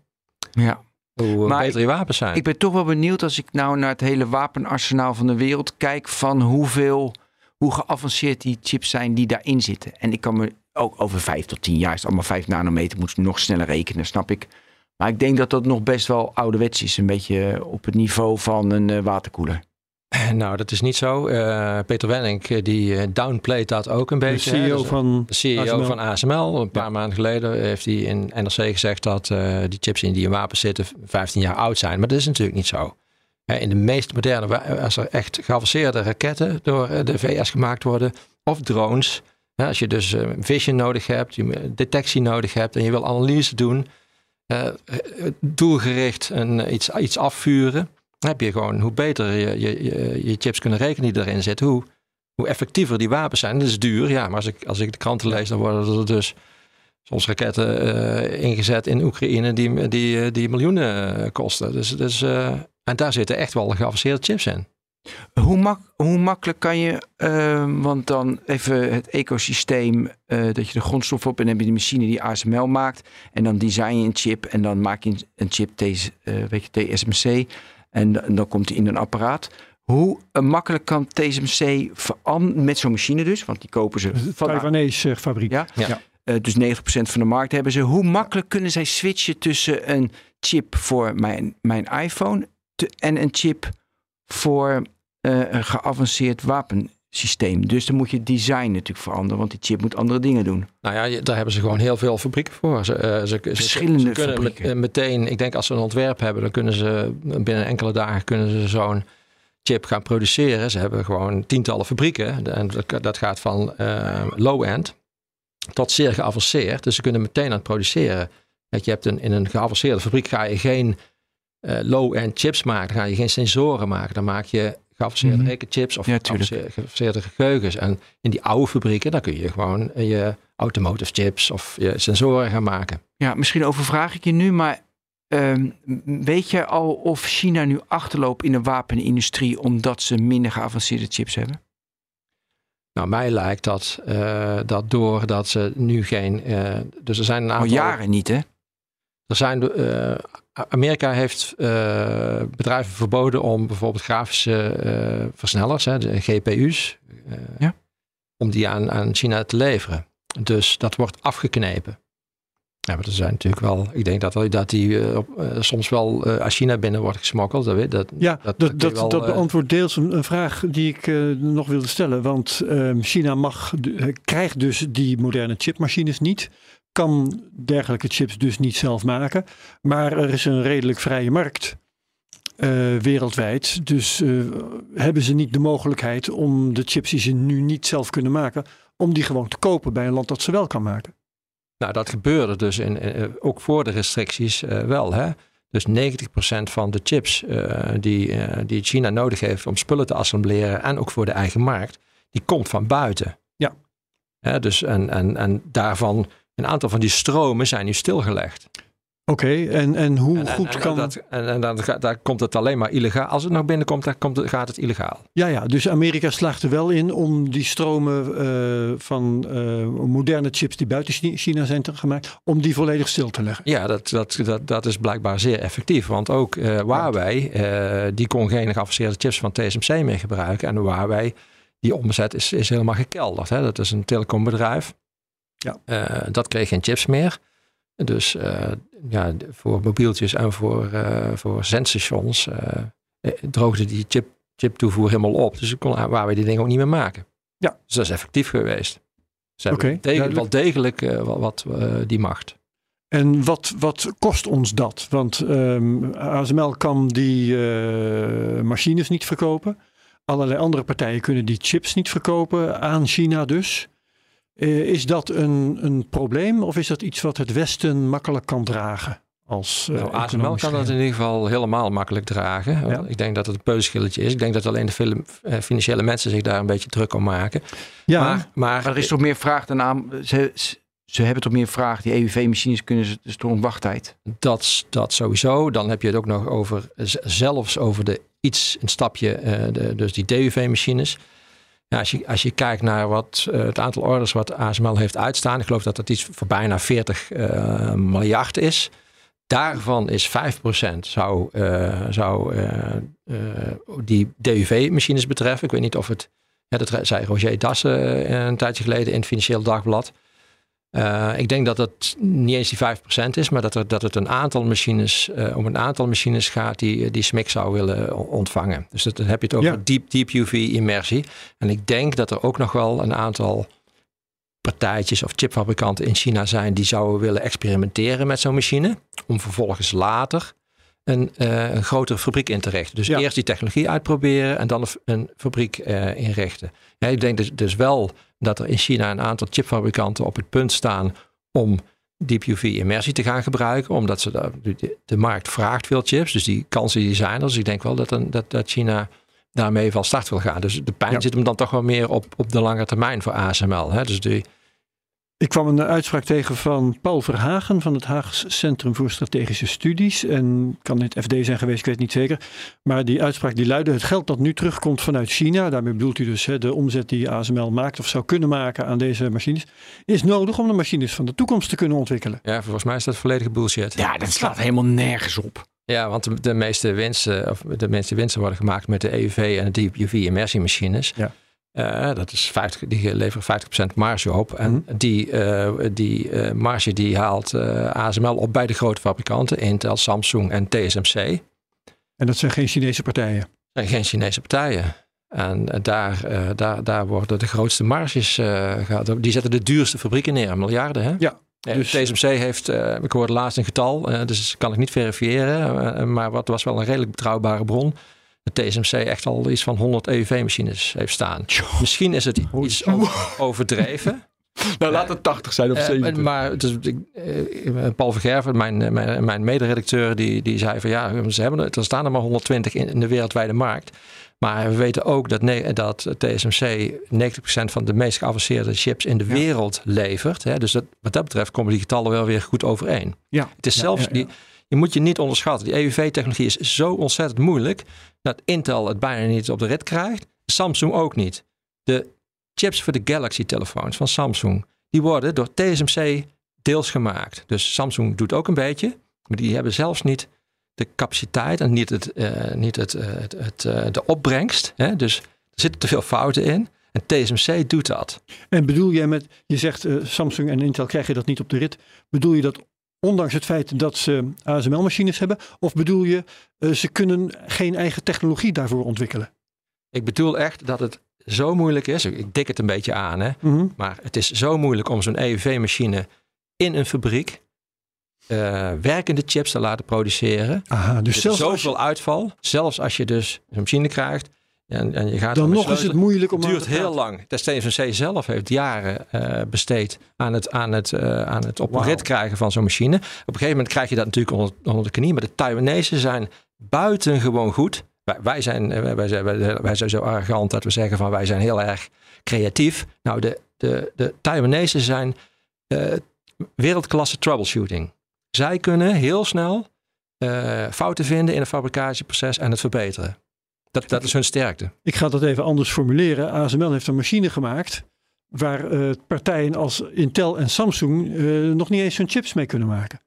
ja. hoe Maar beter je wapens zijn. Ik ben toch wel benieuwd als ik nou naar het hele wapenarsenaal van de wereld kijk van hoeveel, hoe geavanceerd die chips zijn die daarin zitten. En ik kan me ook over vijf tot tien jaar is het allemaal vijf nanometer, moet je nog sneller rekenen, snap ik. Maar ik denk dat dat nog best wel ouderwets is, een beetje op het niveau van een eh, waterkoeler. Nou, dat is niet zo. Eh, Peter Wenning, eh, die eh, downplayt dat ook een De beetje. CEO Dus, van de CEO ASML. van ASML. Een paar maanden geleden heeft hij in NRC gezegd dat eh, die chips in die in wapens zitten 15 jaar oud zijn. Maar dat is natuurlijk niet zo. In de meest moderne, als er echt geavanceerde raketten door eh, de VS gemaakt worden, of drones. Als je dus eh, vision nodig hebt, detectie nodig hebt en je wil analyse doen, eh, eh, doelgericht en eh, iets, iets afvuren, heb je gewoon hoe beter je, je, je, je chips kunnen rekenen die erin zitten, hoe hoe effectiever die wapens zijn. Dat is duur, ja. Maar als ik, als ik de kranten lees, dan worden er dus soms raketten eh, ingezet in Oekraïne die, die, eh, die miljoenen eh, kosten. Dus, dus, en daar zitten echt wel geavanceerde chips in. Hoe, mak hoe makkelijk kan je, eh, want dan even het ecosysteem, dat je de grondstof op en heb je de machine die ASML maakt. En dan design je een chip en dan maak je een chip eh, weet je, TSMC. En, dan- dan komt die in een apparaat. Hoe eh, makkelijk kan TSMC veran- met zo'n machine dus, want die kopen ze van Taiwanese fabriek. Ja? Ja. Eh, dus 90% van de markt hebben ze. Hoe makkelijk kunnen zij switchen tussen een chip voor mijn, mijn iPhone te- en een chip voor eh, een geavanceerd wapensysteem? Dus dan moet je het design natuurlijk veranderen, want die chip moet andere dingen doen. Nou ja, daar hebben ze gewoon heel veel fabrieken voor. Ze, eh, ze, Verschillende ze kunnen fabrieken. eh, meteen, ik denk als ze een ontwerp hebben, dan kunnen ze binnen enkele dagen kunnen ze zo'n chip gaan produceren. Ze hebben gewoon tientallen fabrieken. En dat, dat gaat van eh, low-end tot zeer geavanceerd. Dus ze kunnen meteen aan het produceren. Kijk, je hebt een, in een geavanceerde fabriek ga je geen low-end chips maken. Dan ga je geen sensoren maken. Dan maak je geavanceerde Mhm. rekenchips of Ja, geavanceerde, geheugens. En in die oude fabrieken, dan kun je gewoon eh, je automotive chips of je sensoren gaan maken. Ja, misschien overvraag ik je nu, maar ehm, weet je al of China nu achterloopt in de wapenindustrie omdat ze minder geavanceerde chips hebben? Nou, mij lijkt dat, eh dat doordat ze nu geen... eh, dus er zijn een Al aantal... jaren niet, hè? Er zijn, eh, Amerika heeft eh, bedrijven verboden om bijvoorbeeld grafische eh, versnellers, hè, de GPU's, Ja. om die aan, aan China te leveren. Dus dat wordt afgeknepen. Ja, maar er zijn natuurlijk wel, ik denk dat, dat die soms wel eh als China binnen wordt gesmokkeld. Dat, weet- dat, Ja, dat, dat, wel, dat eh, beantwoordt deels een, een vraag die ik nog wilde stellen. Want ehm, China mag, krijgt dus die moderne chipmachines niet. Kan dergelijke chips dus niet zelf maken. Maar er is een redelijk vrije markt eh, wereldwijd. Dus eh, hebben ze niet de mogelijkheid om de chips die ze nu niet zelf kunnen maken, om die gewoon te kopen bij een land dat ze wel kan maken. Nou, dat gebeurde dus in, eh, ook voor de restricties wel. Hè? Dus 90% van de chips die, die China nodig heeft om spullen te assembleren en ook voor de eigen markt, die komt van buiten. Ja. Hè, dus en, en, en daarvan, een aantal van die stromen zijn nu stilgelegd. Oké, en, en hoe En, goed en, kan... dat, en, en dan, daar komt het alleen maar illegaal. Als het nog binnenkomt, dan komt het, gaat het illegaal. Ja, ja, dus Amerika slaagt er wel in om die stromen eh, van eh, moderne chips die buiten Chi- China zijn gemaakt, om die volledig stil te leggen. Ja, dat, dat, dat, dat is blijkbaar zeer effectief. Want ook eh Huawei, die kon geen geavanceerde chips van TSMC meer gebruiken. En Huawei, die omzet is, is helemaal gekelderd. Hè? Dat is een telecombedrijf. Ja. Eh, dat kreeg geen chips meer. Dus eh, ja, voor mobieltjes en voor, eh, voor zendstations droogde die chip, chiptoevoer helemaal op. Dus kon Huawei die dingen ook niet meer maken. Ja. Dus dat is effectief geweest. Ze hebben degelijk, wel degelijk wat, die macht. En wat, wat kost ons dat? Want ehm, ASML kan die machines niet verkopen. Allerlei andere partijen kunnen die chips niet verkopen aan China dus. Eh, is dat een, een probleem of is dat iets wat het Westen makkelijk kan dragen? Als, eh, Nou, ASML kan dat in ieder geval helemaal makkelijk dragen. Ja. Ik denk dat het een peuzeschilletje is. Ik denk dat alleen de eh, financiële mensen zich daar een beetje druk om maken. Ja, Maar, maar, Maar er is toch meer vraag dan aan. Ze, ze, hebben toch meer vraag. Die EUV-machines kunnen ze dus toch een wachttijd. dat, dat sowieso. Dan heb je het ook nog over zelfs over de iets een stapje, eh, de, dus die DUV-machines. Als, je, als je kijkt naar wat, eh, het aantal orders wat ASML heeft uitstaan, ik geloof dat dat iets voor bijna 40 eh, miljard is. Daarvan is 5% zou, eh, zou die DUV-machines betreffen. Ik weet niet of het, ja, dat zei Roger Dassen een tijdje geleden in het Financieel Dagblad. Eh, ik denk dat het niet eens die 5% is, maar dat, er, dat het een aantal machines, eh, om een aantal machines gaat die, die SMIC zou willen ontvangen. Dus dat, dan heb je het over Ja. deep, deep UV immersie. En ik denk dat er ook nog wel een aantal partijtjes of chipfabrikanten in China zijn die zouden willen experimenteren met zo'n machine. Om vervolgens later een, eh, een grotere fabriek in te richten. Dus Ja. eerst die technologie uitproberen en dan een, fabriek eh, inrichten. Ja, ik denk dus, dus wel dat er in China een aantal chipfabrikanten op het punt staan om Deep UV immersie te gaan gebruiken. Omdat ze de, de, de markt vraagt veel chips. Dus die kansen die zijn er. Dus ik denk wel dat, een, dat, dat China daarmee van start wil gaan. Dus de pijn Ja. zit hem dan toch wel meer op, op de lange termijn voor ASML. Hè? Dus die, Ik kwam een uitspraak tegen van Paul Verhagen van het Haags Centrum voor Strategische Studies. En kan dit FD zijn geweest, ik weet het niet zeker. Maar die uitspraak die luidde: het geld dat nu terugkomt vanuit China, daarmee bedoelt u dus hè, de omzet die ASML maakt of zou kunnen maken aan deze machines, is nodig om de machines van de toekomst te kunnen ontwikkelen. ja, volgens mij is dat volledige bullshit. Ja, dat slaat helemaal nergens op. Ja, want de, de meeste winsten, of de meeste winsten worden gemaakt met de EUV en de Deep UV immersiemachines. Ja. Eh, dat is 50, die leveren 50% marge op. En Mhm. die, eh, die eh, marge die haalt ASML op bij de grote fabrikanten, Intel, Samsung en TSMC. En dat zijn geen Chinese partijen. zijn geen Chinese partijen. En daar, daar, daar worden de grootste marges gehad. Die zetten de duurste fabrieken neer, miljarden. Hè? Ja, dus- TSMC heeft, ik hoorde laatst een getal, dus kan ik niet verifiëren. Maar wat was wel een redelijk betrouwbare bron. De TSMC echt al iets van 100 EUV-machines heeft staan. Misschien is het iets overdreven. Nou, laat het 80 zijn of 70. Uh, maar het is, uh, Paul Vergerven, mijn, mijn, mijn mederedacteur, die, die zei van ja, ze hebben, er staan er maar 120 in, in de wereldwijde markt. Maar we weten ook dat, dat TSMC 90% van de meest geavanceerde chips in de ja. wereld levert. Hè? Dus dat, wat dat betreft komen die getallen wel weer goed overeen. Ja. Het is ja, zelfs, ja, die, je moet je niet onderschatten. Die EUV-technologie is zo ontzettend moeilijk dat Intel het bijna niet op de rit krijgt. Samsung ook niet. De chips voor de Galaxy-telefoons van Samsung, die worden door TSMC deels gemaakt. Dus Samsung doet ook een beetje, maar die hebben zelfs niet de capaciteit en niet, het, uh, niet het, uh, het, het uh, de opbrengst. Hè? Dus er zitten te veel fouten in. En TSMC doet dat. En bedoel jij met, je zegt Samsung en Intel krijgen dat niet op de rit. Bedoel je dat ondanks het feit dat ze ASML-machines hebben? Of bedoel je, uh, ze kunnen geen eigen technologie daarvoor ontwikkelen? Ik bedoel echt dat het zo moeilijk is. Ik dik het een beetje aan, hè? Mm -hmm. maar het is zo moeilijk om zo'n EUV-machine in een fabriek uh, werkende chips te laten produceren. Aha, dus zelfs zoveel je... uitval. Zelfs als je dus een machine krijgt en, en je gaat dan nog is het moeilijk om. Het duurt heel lang. De TSMC zelf heeft jaren uh, besteed aan het, aan het, uh, aan het op wow. rit krijgen van zo'n machine. Op een gegeven moment krijg je dat natuurlijk onder, onder de knie. Maar de Taiwanese zijn buitengewoon goed. Wij, wij, zijn, eh, wij, zijn, wij, wij zijn zo arrogant dat we zeggen van wij zijn heel erg creatief. Nou, de, de, de Taiwanese zijn uh, wereldklasse troubleshooting. Zij kunnen heel snel uh, fouten vinden in het fabricatieproces en het verbeteren. Dat, dat is hun sterkte. Ik ga dat even anders formuleren. ASML heeft een machine gemaakt waar uh, partijen als Intel en Samsung uh, nog niet eens hun chips mee kunnen maken.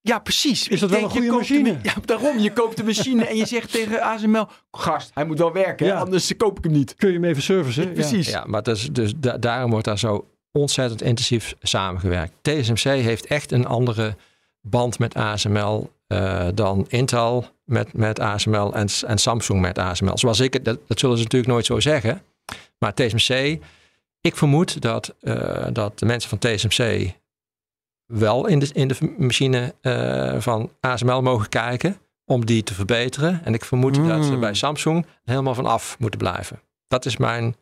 Ja, precies. Is dat wel een goede machine? De, ja, daarom. Je koopt de machine en je zegt tegen ASML... Gast, hij moet wel werken, ja. anders koop ik hem niet. Kun je hem even servicen? Ja, precies. Ja, maar dus, dus da daarom wordt daar zo ontzettend intensief samengewerkt. TSMC heeft echt een andere band met ASML uh, dan Intel met, met ASML en, en Samsung met ASML. Zoals ik het, dat, dat zullen ze natuurlijk nooit zo zeggen. Maar TSMC, ik vermoed dat, uh, dat de mensen van TSMC wel in de, in de machine uh, van ASML mogen kijken om die te verbeteren. En ik vermoed mm. dat ze bij Samsung helemaal van af moeten blijven. Dat is mijn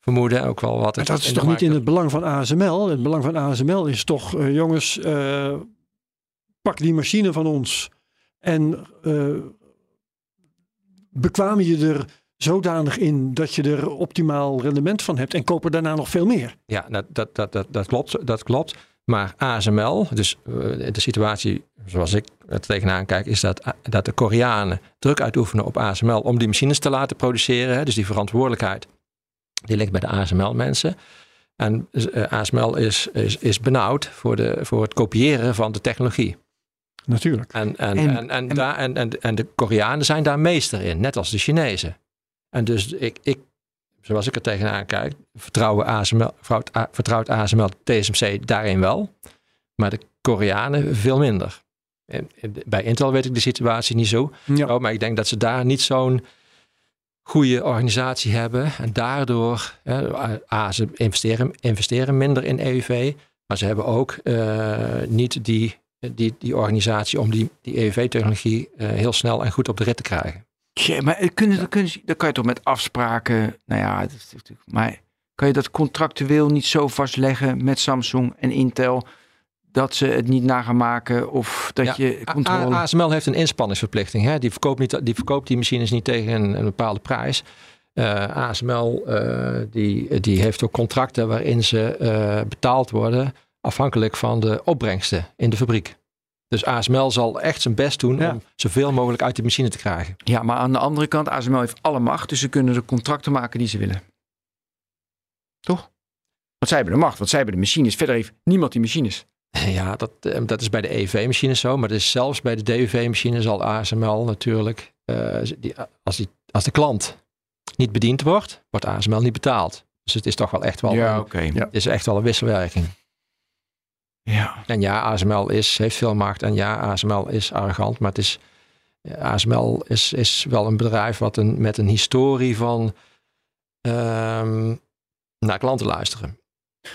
vermoeden. Ook wel wat maar dat is toch niet in het belang van ASML? Het belang van ASML is toch, uh, jongens, uh, pak die machine van ons en uh, bekwaam je er zodanig in dat je er optimaal rendement van hebt en koop er daarna nog veel meer. Ja, dat, dat, dat, dat, klopt. Dat klopt. Maar ASML, dus de situatie zoals ik er tegenaan kijk, is dat, dat de Koreanen druk uitoefenen op ASML om die machines te laten produceren. Dus die verantwoordelijkheid, die ligt bij de ASML-mensen. En ASML is, is, is benauwd voor, de, voor het kopiëren van de technologie. Natuurlijk. En, en, en, en, en, daar, en, en, en de Koreanen zijn daar meester in, net als de Chinezen. En dus ik, ik zoals ik er tegenaan kijk, vertrouwen ASML, vertrouwt ASML TSMC daarin wel. Maar de Koreanen veel minder. En bij Intel weet ik de situatie niet zo. Ja. Oh, maar ik denk dat ze daar niet zo'n goede organisatie hebben. En daardoor, A, ze investeren, investeren minder in EUV. Maar ze hebben ook uh, niet die, die, die organisatie om die, die EUV-technologie uh, heel snel en goed op de rit te krijgen. Ja, maar kunnen, kunnen, dan kan je toch met afspraken, nou ja, dat is natuurlijk, maar kan je dat contractueel niet zo vastleggen met Samsung en Intel dat ze het niet na gaan maken of dat ja, je controle... ASML heeft een inspanningsverplichting. Hè? Die, verkoopt niet, die verkoopt die machines niet tegen een, een bepaalde prijs. Eh, ASML eh, die, die heeft ook contracten waarin ze eh, betaald worden afhankelijk van de opbrengsten in de fabriek. Dus ASML zal echt zijn best doen Ja. om zoveel mogelijk uit de machine te krijgen. Ja, maar aan de andere kant, ASML heeft alle macht, dus ze kunnen de contracten maken die ze willen. Toch? Want zij hebben de macht, want zij hebben de machines. Verder heeft niemand die machines. Ja, dat, eh, dat is bij de EUV-machines zo, maar is zelfs bij de DUV-machines zal ASML natuurlijk, eh, die, als, die, als de klant niet bediend wordt, wordt ASML niet betaald. Dus het is toch wel echt wel, een, oké. Ja. het is echt wel een wisselwerking. Ja. En ja, ASML is, heeft veel macht en ja, ASML is arrogant, maar het is, ASML is, is wel een bedrijf wat een, met een historie van ehm, naar klanten luisteren.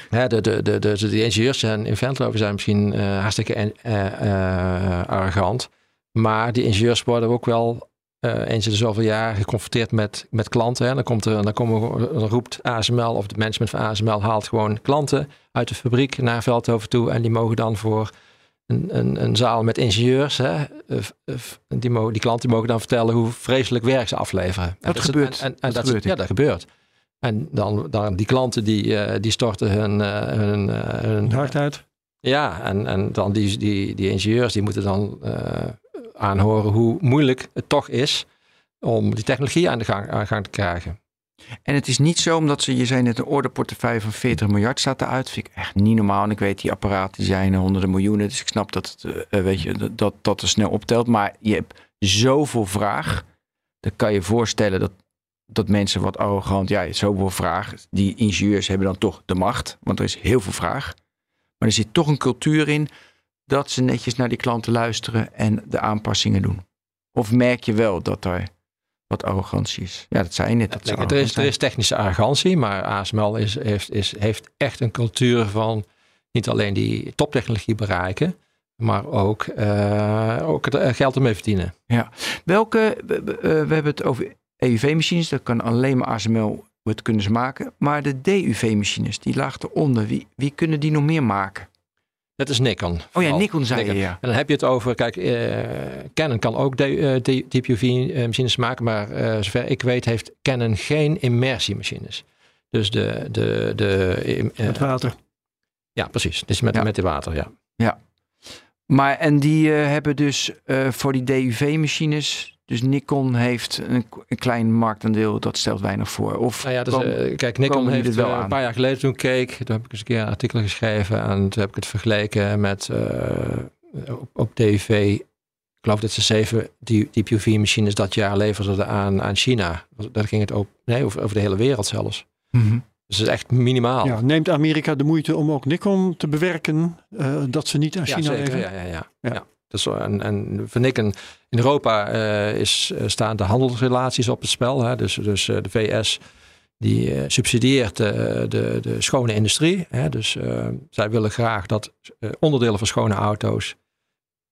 De, de, de, de, de ingenieurs en in Ventlove zijn misschien eh, hartstikke eh, eh, arrogant. Maar die ingenieurs worden ook wel eh, eens in de zoveel jaar geconfronteerd met, met klanten. Hè. Dan, komt er, dan, komen, dan roept ASML of het management van ASML haalt gewoon klanten uit de fabriek naar Veldhoven toe. En die mogen dan voor een, een, een zaal met ingenieurs, hè, eh, eh, die, mogen, die klanten mogen dan vertellen hoe vreselijk werk ze afleveren. En Dat gebeurt. En, en, en Dat gebeurt, Ja, dat gebeurt. En dan, dan die klanten die, die storten hun, eh, hun, hun Hard uit. ja, en, en dan die, die, die ingenieurs die moeten dan aanhoren hoe moeilijk het toch is om die technologie aan de gang, aan gang te krijgen. En het is niet zo, omdat ze, je zei net, een orderportefeuille van 40 miljard staat eruit. Vind ik echt niet normaal. En ik weet, die apparaten zijn honderden miljoenen. Dus ik snap dat het, eh, weet je, dat- dat, dat er snel optelt. Maar je hebt zoveel vraag. Dan kan je voorstellen dat, dat mensen wat arrogant, ja, zoveel vraag. Die ingenieurs hebben dan toch de macht, want er is heel veel vraag. Maar er zit toch een cultuur in dat ze netjes naar die klanten luisteren en de aanpassingen doen. Of merk je wel dat er wat arrogantie is? Ja, dat zei je net. Dat er, is, er is technische arrogantie, maar ASML is, heeft, is, heeft echt een cultuur van niet alleen die toptechnologie bereiken, maar ook, eh, ook er geld ermee verdienen. Welke, we, we- eh, we hebben het over EUV-machines, dat kan alleen maar ASML, wat kunnen ze maken. Maar de DUV-machines, die laag eronder, wie, wie kunnen die nog meer maken? Dat is Nikon. Oh ja. Nikon zei je, Nikon. ja. En dan heb je het over, kijk, eh, Canon kan ook de- eh, UV-machines maken, maar eh, zover ik weet heeft Canon geen immersiemachines. Dus de, de, de eh, Het water. ja, precies. Dus met, Ja. met water, ja. Maar en die eh, hebben dus eh, voor die DUV-machines, dus Nikon heeft een, een klein marktaandeel, dat stelt weinig voor. Of Nou ja, dus, eh, kijk, Nikon heeft er wel eh, een paar jaar geleden toen ik keek, toen heb ik eens een keer een artikel geschreven en toen heb ik het vergeleken met eh, op, op DUV. Ik geloof dat ze zeven die- Deep UV-machines dat jaar leverden aan, aan China. Daar ging het ook, nee, over, over de hele wereld zelfs. Mhm. Dus het is echt minimaal. Ja, neemt Amerika de moeite om ook Nikon te bewerken eh, dat ze niet aan Ja, China zeker. leveren? Ja, ja, ja. Ja. ja. Dus, eh, en, en voor Nikon in Europa eh, is, eh, staan de handelsrelaties op het spel. Hè. Dus, dus de VS die subsidieert eh, de, de schone industrie. Hè. Dus zij willen graag dat onderdelen van schone auto's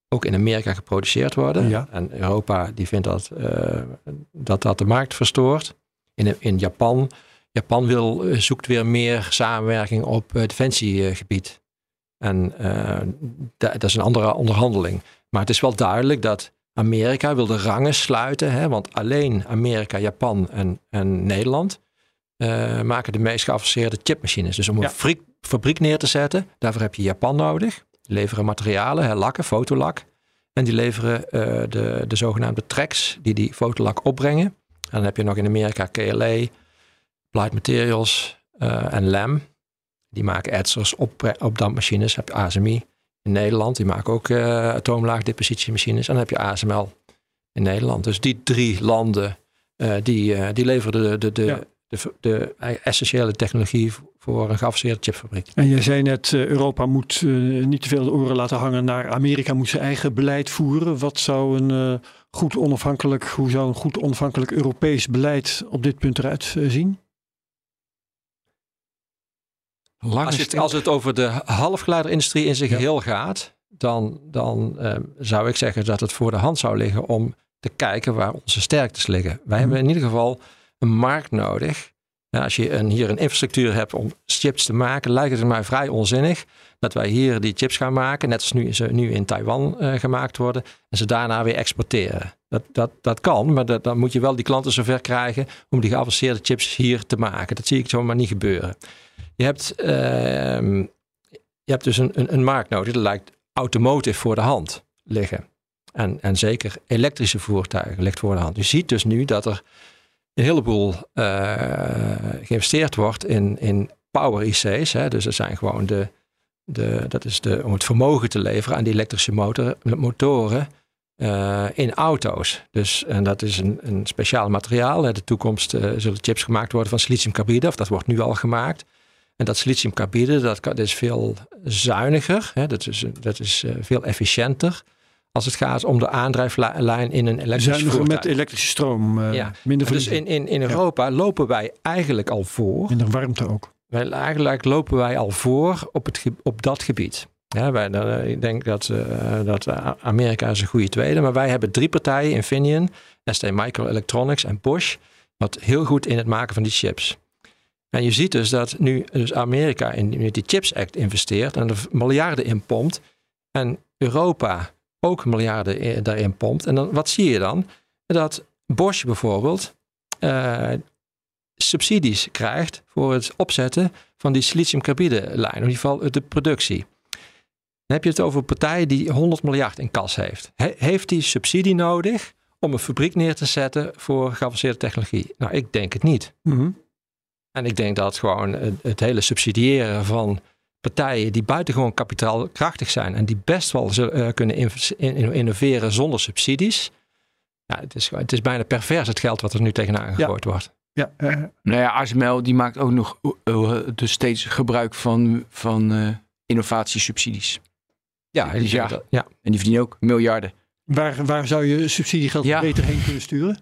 ook in Amerika geproduceerd worden. Ja. En Europa die vindt dat, dat dat de markt verstoort. In, in Japan, Japan wil, zoekt weer meer samenwerking op defensiegebied. En eh, da- dat is een andere onderhandeling. Maar het is wel duidelijk dat Amerika wil de rangen sluiten. Hè, want alleen Amerika, Japan en, en Nederland eh, maken de meest geavanceerde chipmachines. Dus om Ja. een fabriek neer te zetten, daarvoor heb je Japan nodig. Die leveren materialen, hè, lakken, fotolak. En die leveren eh, de, de zogenaamde tracks die die fotolak opbrengen. En dan heb je nog in Amerika KLA, Applied Materials en LAM. Die maken etsers op, op dampmachines. Heb je ASMI in Nederland. Die maken ook eh atoomlaagdepositiemachines. En dan heb je ASML in Nederland. Dus die drie landen, eh, die, eh, die leveren de, de, de, Ja. de, de, essentiële technologie voor een geavanceerde chipfabriek. En jij zei net, eh, Europa moet eh, niet te veel de oren laten hangen naar Amerika, moet zijn eigen beleid voeren. Wat zou een eh, goed onafhankelijk, hoe zou een goed onafhankelijk Europees beleid op dit punt eruit eh, zien? Lange Als, het, als het over de halfgeleiderindustrie in zijn Ja. geheel gaat, dan, dan eh, zou ik zeggen dat het voor de hand zou liggen om te kijken waar onze sterktes liggen. Wij Mhm. hebben in ieder geval een markt nodig Ja, als je een, hier een infrastructuur hebt om chips te maken, lijkt het mij vrij onzinnig dat wij hier die chips gaan maken, net als nu, ze nu in Taiwan eh, gemaakt worden, en ze daarna weer exporteren. Dat, dat, dat kan, maar dat, dan moet je wel die klanten zover krijgen om die geavanceerde chips hier te maken. Dat zie ik zomaar niet gebeuren. Je hebt, ehm, je hebt dus een, een, een markt nodig, dat lijkt automotive voor de hand liggen. En, en zeker elektrische voertuigen ligt voor de hand. Je ziet dus nu dat er een heleboel eh, geïnvesteerd wordt in, in power IC's. Hè. Dus dat zijn gewoon de, de, dat is de, om het vermogen te leveren aan die elektrische motor, motoren uh, in auto's. Dus en dat is een, een speciaal materiaal. In de toekomst uh, zullen chips gemaakt worden van siliciumcarbide, of dat wordt nu al gemaakt. En dat siliciumcarbide, dat, dat is veel zuiniger, hè, dat is, dat is uh, veel efficiënter als het gaat om de aandrijflijn in een elektrisch Zuiniger voertuig. met elektrische stroom. Ja. Minder Dus in, in, in Europa lopen wij eigenlijk al voor. Minder warmte ook. Wij, eigenlijk lopen wij al voor op, het, op dat gebied. Ja, wij, eh, ik denk dat, eh, dat eh, Amerika is een goede tweede. Maar wij hebben drie partijen, Infineon, ST Microelectronics en Bosch. Wat heel goed in het maken van die chips. En je ziet dus dat nu dus Amerika in die- Chips Act investeert en er miljarden in pompt. En Europa ook miljarden daarin pompt. En dan, wat zie je dan? Dat Bosch bijvoorbeeld eh, subsidies krijgt voor het opzetten van die siliciumcarbide lijn. In ieder geval de productie. Dan heb je het over een partij die 100 miljard in kas heeft. He- heeft die subsidie nodig om een fabriek neer te zetten voor geavanceerde technologie? Nou, ik denk het niet. Mhm. En ik denk dat gewoon het, het hele subsidiëren van partijen die buitengewoon kapitaalkrachtig zijn en die best wel zullen, eh, kunnen innoveren zonder subsidies. Ja, het, is, gewoon- het is bijna pervers het geld wat er nu tegenaan gegooid wordt. Ja, eh, Nou ja, ASML die maakt ook nog eh, eh, dus steeds gebruik van, van eh, innovatiesubsidies. Ja, Dus ja. dat- ja. En die verdienen ook miljarden. waar, waar zou je subsidiegeld Ja. beter heen kunnen sturen?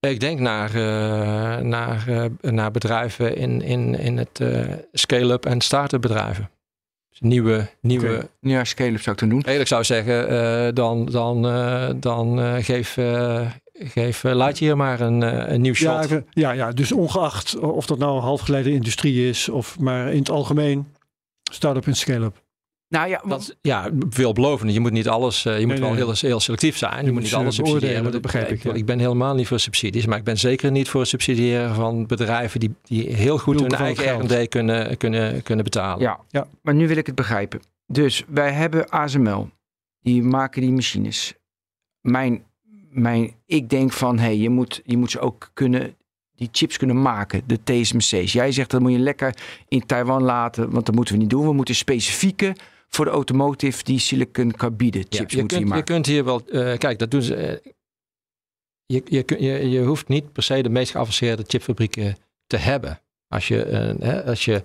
Ik denk naar, eh, naar, eh, naar bedrijven in, in, in het eh, scale-up en start-up bedrijven. Dus nieuwe, nieuwe Oké. Ja, scale-up zou ik dan doen. Eigenlijk zou zeggen, eh, dan, dan, eh, dan eh, geef, geef Lightyear maar een, eh, een nieuw shot. Ja, ja, ja, dus ongeacht of dat nou halfgeleide industrie is of maar in het algemeen start-up en scale-up. Nou ja, Dat, ja, veelbelovend. Je moet niet alles, eh, je moet Nee, wel heel, heel selectief zijn. Je, Je moet niet alles subsidiëren. beoordelen, want dat begrijp ik, ja. Ik ben helemaal niet voor subsidies, maar ik ben zeker niet voor het subsidiëren van bedrijven die, die heel goed hun eigen geld. R&D kunnen, kunnen, kunnen betalen. ja. Ja. maar nu wil ik het begrijpen. Dus wij hebben ASML. Die maken die machines. Mijn, mijn, ik denk van, hé, hey, je, moet, je moet ze ook kunnen, die chips kunnen maken, de TSMC's. Jij zegt dat moet je lekker in Taiwan laten, want dat moeten we niet doen. We moeten specifieke voor de automotive, die silicon carbide chips je, moeten kunt, die je maken. kunt hier wel, eh, kijk, dat doen ze. eh, je, je, je, je hoeft niet per se de meest geavanceerde chipfabrieken te hebben. Als je, eh, hè, als je,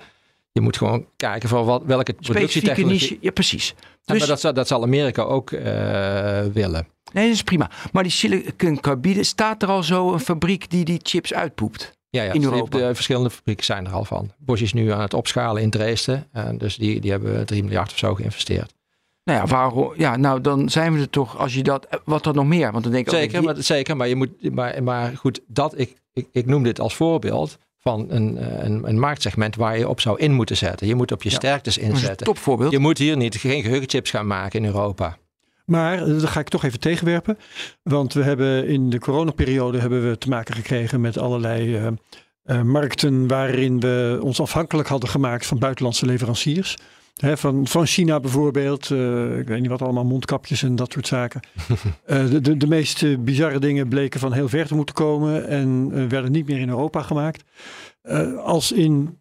je moet gewoon kijken van wat, welke productietechnologie. niche, ja precies. Ja, Dus, maar dat, zal- dat zal Amerika ook willen. Nee, dat is prima. Maar die silicon carbide, staat er al zo een fabriek die die chips uitpoept? Ja, ja In dus Europa. De verschillende fabrieken zijn er al van. Bosch is nu aan het opschalen in Dresden. En dus die, die hebben 3 miljard of zo geïnvesteerd. Nou ja, waarom? Ja, nou dan zijn we er toch, als je dat, eh, wat dan nog meer? Want dan denk ik, Zeker, maar, zeker maar, je moet, maar, maar goed, dat, ik, ik, ik noem dit als voorbeeld van een, eh, een, een marktsegment waar je op zou in moeten zetten. Je moet op je Ja. sterktes inzetten. topvoorbeeld. Je moet hier niet geen geheugenchips gaan maken in Europa. Maar eh, dat ga ik toch even tegenwerpen. Want we hebben in de coronaperiode hebben we te maken gekregen met allerlei eh, eh, markten waarin we ons afhankelijk hadden gemaakt van buitenlandse leveranciers. Van, van China bijvoorbeeld, ik weet niet wat allemaal, mondkapjes en dat soort zaken. De, de, de meest bizarre dingen bleken van heel ver te moeten komen en werden niet meer in Europa gemaakt. Als in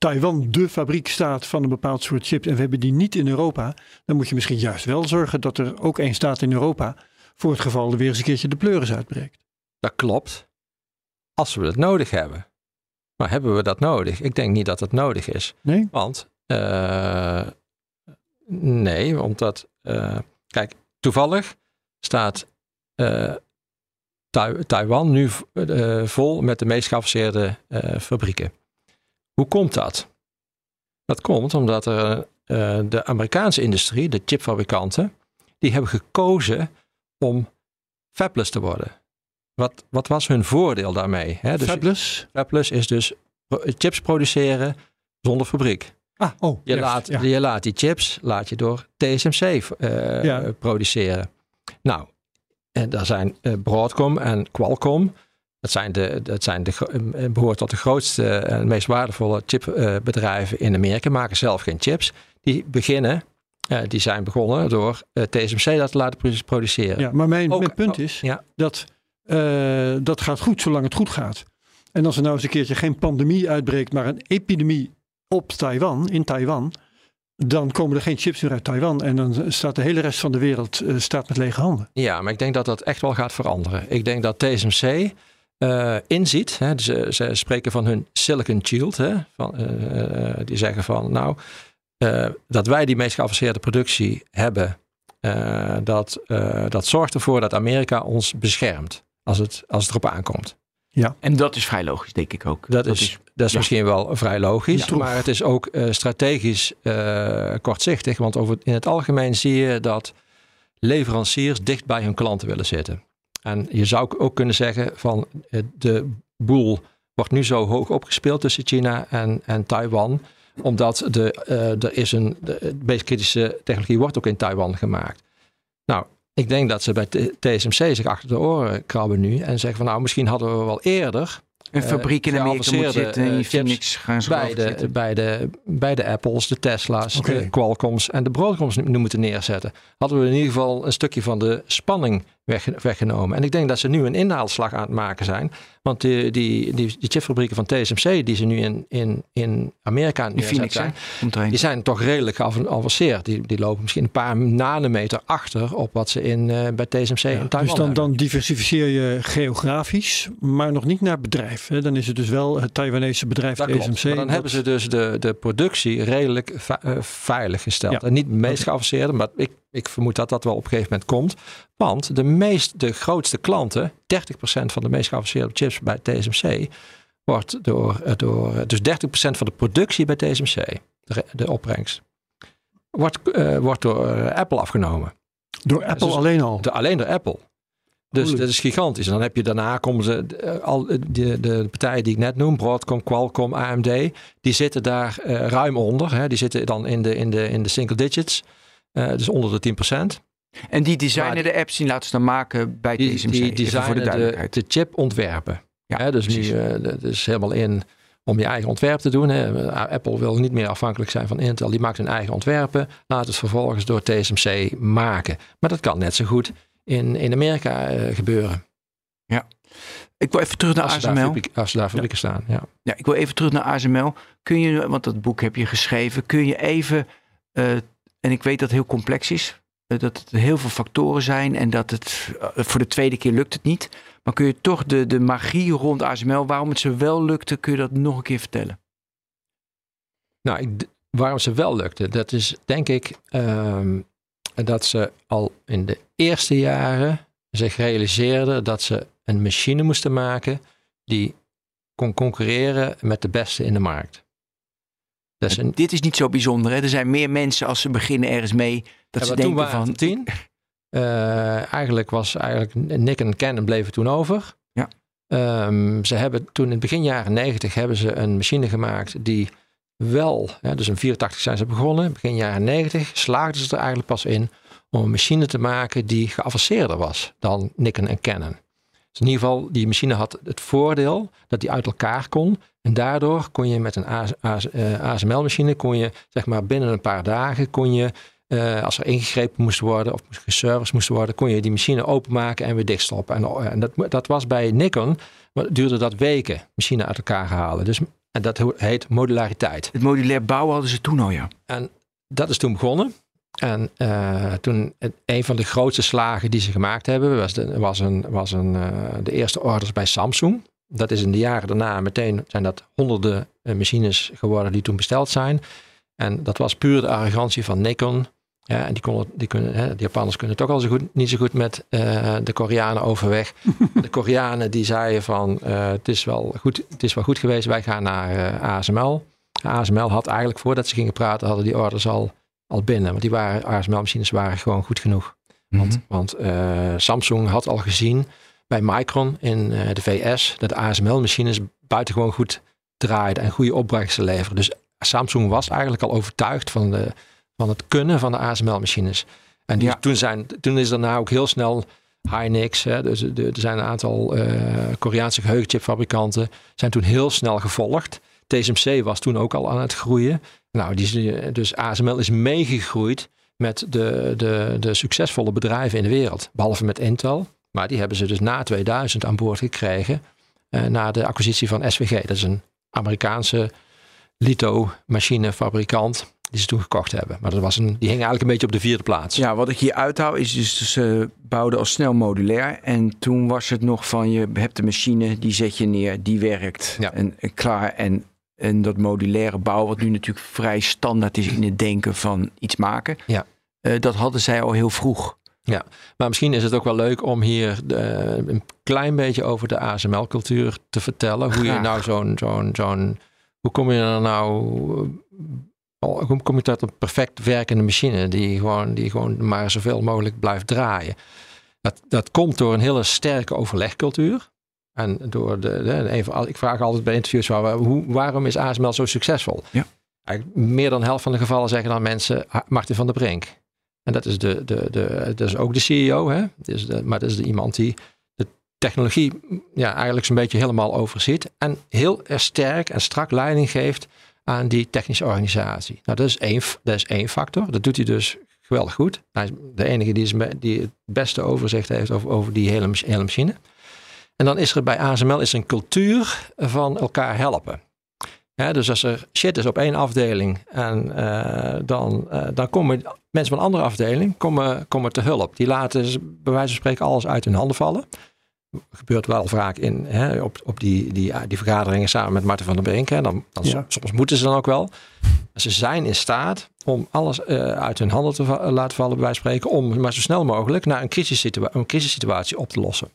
Taiwan de fabriek staat van een bepaald soort chip en we hebben die niet in Europa, dan moet je misschien juist wel zorgen dat er ook één staat in Europa voor het geval er weer eens een keertje de pleuris uitbreekt. Dat klopt. Als we het nodig hebben. Maar hebben we dat nodig? Ik denk niet dat het nodig is. Nee? Want eh, nee, omdat eh, kijk, toevallig staat eh, Tai- Taiwan nu vol met de meest geavanceerde fabrieken. Hoe komt dat? Dat komt omdat er, eh, de Amerikaanse industrie, de chipfabrikanten, die hebben gekozen om fabless te worden. wat, wat was hun voordeel daarmee? Hè? Dus Fabless? Fabless is dus chips produceren zonder fabriek. Ah, oh. Je, laat, ja. je laat die chips laat je door TSMC eh, Ja. produceren. Nou, en daar zijn eh, Broadcom en Qualcomm. Dat, zijn de, dat zijn de, gro- eh, behoort tot de grootste en meest waardevolle chipbedrijven in Amerika. Maken zelf geen chips. Die beginnen, eh, die zijn begonnen door eh, TSMC dat te laten pro- produceren. Ja, maar mijn, Ook- mijn punt oh, is ja. dat eh, dat gaat goed zolang het goed gaat. En als er nou eens een keertje geen pandemie uitbreekt, maar een epidemie op Taiwan, in Taiwan, dan komen er geen chips meer uit Taiwan. En dan staat de hele rest van de wereld eh, staat met lege handen. Ja, maar ik denk dat dat echt wel gaat veranderen. Ik denk dat TSMC eh, inziet, hè, ze, ze spreken van hun Silicon Shield, hè, van, eh, eh, die zeggen van nou, eh, dat wij die meest geavanceerde productie hebben, eh, dat, eh, dat zorgt ervoor dat Amerika ons beschermt als het, als het erop aankomt. En dat is vrij logisch, denk ik ook. Dat, is, dat is ja. misschien wel vrij logisch, Ja. maar het is ook eh, strategisch eh, kortzichtig. Want over, in het algemeen zie je dat leveranciers dicht bij hun klanten willen zitten. En je zou ook kunnen zeggen van eh, de boel wordt nu zo hoog opgespeeld tussen China en, en Taiwan. Omdat de, eh, er is een, de, meest kritische technologie wordt ook in Taiwan gemaakt. Nou, ik denk dat ze bij TSMC zich achter de oren krabben nu. En zeggen van nou, misschien hadden we wel eerder Een fabriek in eh, Amerika moet zitten. In eh, chips Phoenix gaan ze bij de, zitten. bij, de, bij de Apples, de Tesla's, de Qualcomms en de Broadcoms nu moeten neerzetten. Hadden we in ieder geval een stukje van de spanning wegge- weggenomen. En ik denk dat ze nu een inhaalslag aan het maken zijn. Want die, die, die, die chipfabrieken van TSMC die ze nu in, in, in Amerika aan het In Phoenix, neerzetten hè? zijn, die zijn toch redelijk geavanceerd. Die, die lopen misschien een paar nanometer achter op wat ze in, eh, bij TSMC in Taiwan dus dan, hebben. dan diversifieer je geografisch, maar nog niet naar bedrijf. Hè. Dan is het dus wel het Taiwanese bedrijf Dat klopt. TSMC. Maar dan dat- hebben ze dus de, de productie redelijk eh, veilig gesteld. Ja. En niet het meest geavanceerde, maar ik, ik vermoed dat dat wel op een gegeven moment komt. Want de, meest, de grootste klanten, 30% van de meest geavanceerde chips bij TSMC, wordt door, eh, door eh, dus 30% van de productie bij TSMC, de, de opbrengst, wordt, eh, wordt door Apple afgenomen. Door Apple dus- alleen al. De, alleen door Apple. Dus Oei. dat is gigantisch. En dan heb je daarna komen ze, al de, de partijen die ik net noem, Broadcom, Qualcomm, AMD, die zitten daar ruim onder. Hè. Die zitten dan in de, in de, in de single digits, dus onder de 10%. En die designen de apps, die laten ze dan maken bij Die, TSMC. die designen voor de de, duidelijkheid. de chip ontwerpen. Ja, Hè, dus precies. nu, eh, dat is helemaal in om je eigen ontwerp te doen. Hè. Apple wil niet meer afhankelijk zijn van Intel. Die maakt hun eigen ontwerpen. Laat het vervolgens door TSMC maken. Maar dat kan net zo goed in, in Amerika eh, gebeuren. Ik wil even terug naar Als ASML. fabriek- als ze daar fabrieken staan. Ja. Ja, ik wil even terug naar ASML. Kun je, want dat boek heb je geschreven, kun je even, eh, en ik weet dat het heel complex is, eh, dat het heel veel factoren zijn en dat het eh, voor de tweede keer lukt het niet. Maar kun je toch de, de magie rond ASML, waarom het ze wel lukte, kun je dat nog een keer vertellen? Nou, ik, waarom ze wel lukte, dat is denk ik ehm, dat ze al in de eerste jaren zich realiseerden dat ze een machine moesten maken die kon concurreren met de beste in de markt. Een, Dit is niet zo bijzonder. Hè? Er zijn meer mensen als ze beginnen ergens mee, dat Ja, ze denken van... tien. Eh, eigenlijk was eigenlijk Nick en Canon bleven toen over. Ja. Ehm, ze hebben toen in het begin jaren 90 hebben ze een machine gemaakt die wel, hè, dus in 84 zijn ze begonnen, begin jaren 90 slaagden ze er eigenlijk pas in om een machine te maken die geavanceerder was dan Nikon en Canon. Dus in ieder geval, die machine had het voordeel dat die uit elkaar kon. En daardoor kon je met een ASML-machine, kon je zeg maar binnen een paar dagen, kon je, eh, als er ingegrepen moest worden of geserviced moest worden, kon je die machine openmaken en weer dichtstoppen. En, en dat, dat was bij Nikon, maar duurde dat weken, machine uit elkaar halen. Dus, en dat heet modulariteit. Het modulair bouwen hadden ze toen al, ja. En dat is toen begonnen. En uh, toen een van de grootste slagen die ze gemaakt hebben, was, de, was, een, was een, uh, de eerste orders bij Samsung. Dat is in de jaren daarna meteen zijn dat honderden uh, machines geworden die toen besteld zijn. En dat was puur de arrogantie van Nikon. Ja, en die, konden, die, kunnen, hè, de Japanners kunnen ook al zo goed, niet zo goed met uh, de Koreanen overweg. de Koreanen die zeiden van het, is wel goed, het is wel goed geweest, wij gaan naar uh, ASML. ASML had eigenlijk voordat ze gingen praten, hadden die orders al al binnen. Want die waren, ASML-machines waren gewoon goed genoeg. Want, Mhm. want Samsung had al gezien bij Micron in eh, de VS dat de ASML-machines buitengewoon goed draaiden en goede opbrengsten leverden. Dus Samsung was eigenlijk al overtuigd van, de, van het kunnen van de ASML-machines. En die, Ja. toen, zijn, toen is daarna ook heel snel Hynix, hè, dus de- er zijn een aantal eh, Koreaanse geheugenchipfabrikanten, zijn toen heel snel gevolgd. TSMC was toen ook al aan het groeien. Nou, die, is- dus ASML is meegegroeid met de, de, de succesvolle bedrijven in de wereld. Behalve met Intel. Maar die hebben ze dus na 2000 aan boord gekregen. eh, na de acquisitie van SVG. Dat is een Amerikaanse litho-machinefabrikant. Die ze toen gekocht hebben. Maar dat was een, die hing eigenlijk een beetje op de vierde plaats. Ja, wat ik hier uithaal is dus ze bouwden al snel modulair. En toen was het nog van je hebt de machine, die zet je neer, die werkt. Ja. En, en klaar. En, en dat modulaire bouw, wat nu natuurlijk vrij standaard is in het denken van iets maken. Ja. eh, dat hadden zij al heel vroeg. Maar misschien is het ook wel leuk om hier eh, een klein beetje over de ASML-cultuur te vertellen. Hoe je nou zo'n, zo'n, zo'n, hoe kom je er nou, eh, hoe kom je tot een perfect werkende machine die gewoon, die gewoon maar zoveel mogelijk blijft draaien? Dat, dat komt door een hele sterke overlegcultuur. En door de, ik vraag altijd bij interviews, waar, hoe, waarom is ASML zo succesvol? Ja. Meer dan de helft van de gevallen zeggen dan mensen "Ah, Martin van der Brink. En dat is, de, de, de, dat is ook de CEO, hè? Maar dat is de, iemand die de technologie ja, eigenlijk zo'n beetje helemaal overziet. En heel sterk en strak leiding geeft aan die technische organisatie. Nou, dat is één, dat is één factor. Dat doet hij dus geweldig goed. Hij is de enige die, is, die het beste overzicht heeft over, die hele machine. En dan is er bij ASML is een cultuur van elkaar helpen. Dus als er shit is op één afdeling en eh, dan, eh, dan komen mensen van een andere afdeling komen, komen te hulp. Die laten bij wijze van spreken alles uit hun handen vallen. Gebeurt wel vaak in, hè, op, op die, die, die vergaderingen samen met Marten van der Brink. Dan, dan, Ja. Soms moeten ze dan ook wel. Ze zijn in staat om alles eh, uit hun handen te va- laten vallen, bij wijze van spreken. Om maar zo snel mogelijk naar een crisissituatie, een crisissituatie op te lossen.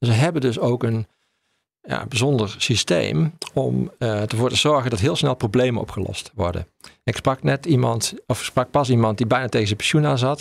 Ze hebben dus ook een ja, bijzonder systeem om eh, ervoor te zorgen dat heel snel problemen opgelost worden. Ik sprak net iemand, of sprak pas iemand die bijna tegen zijn pensioen aan zat.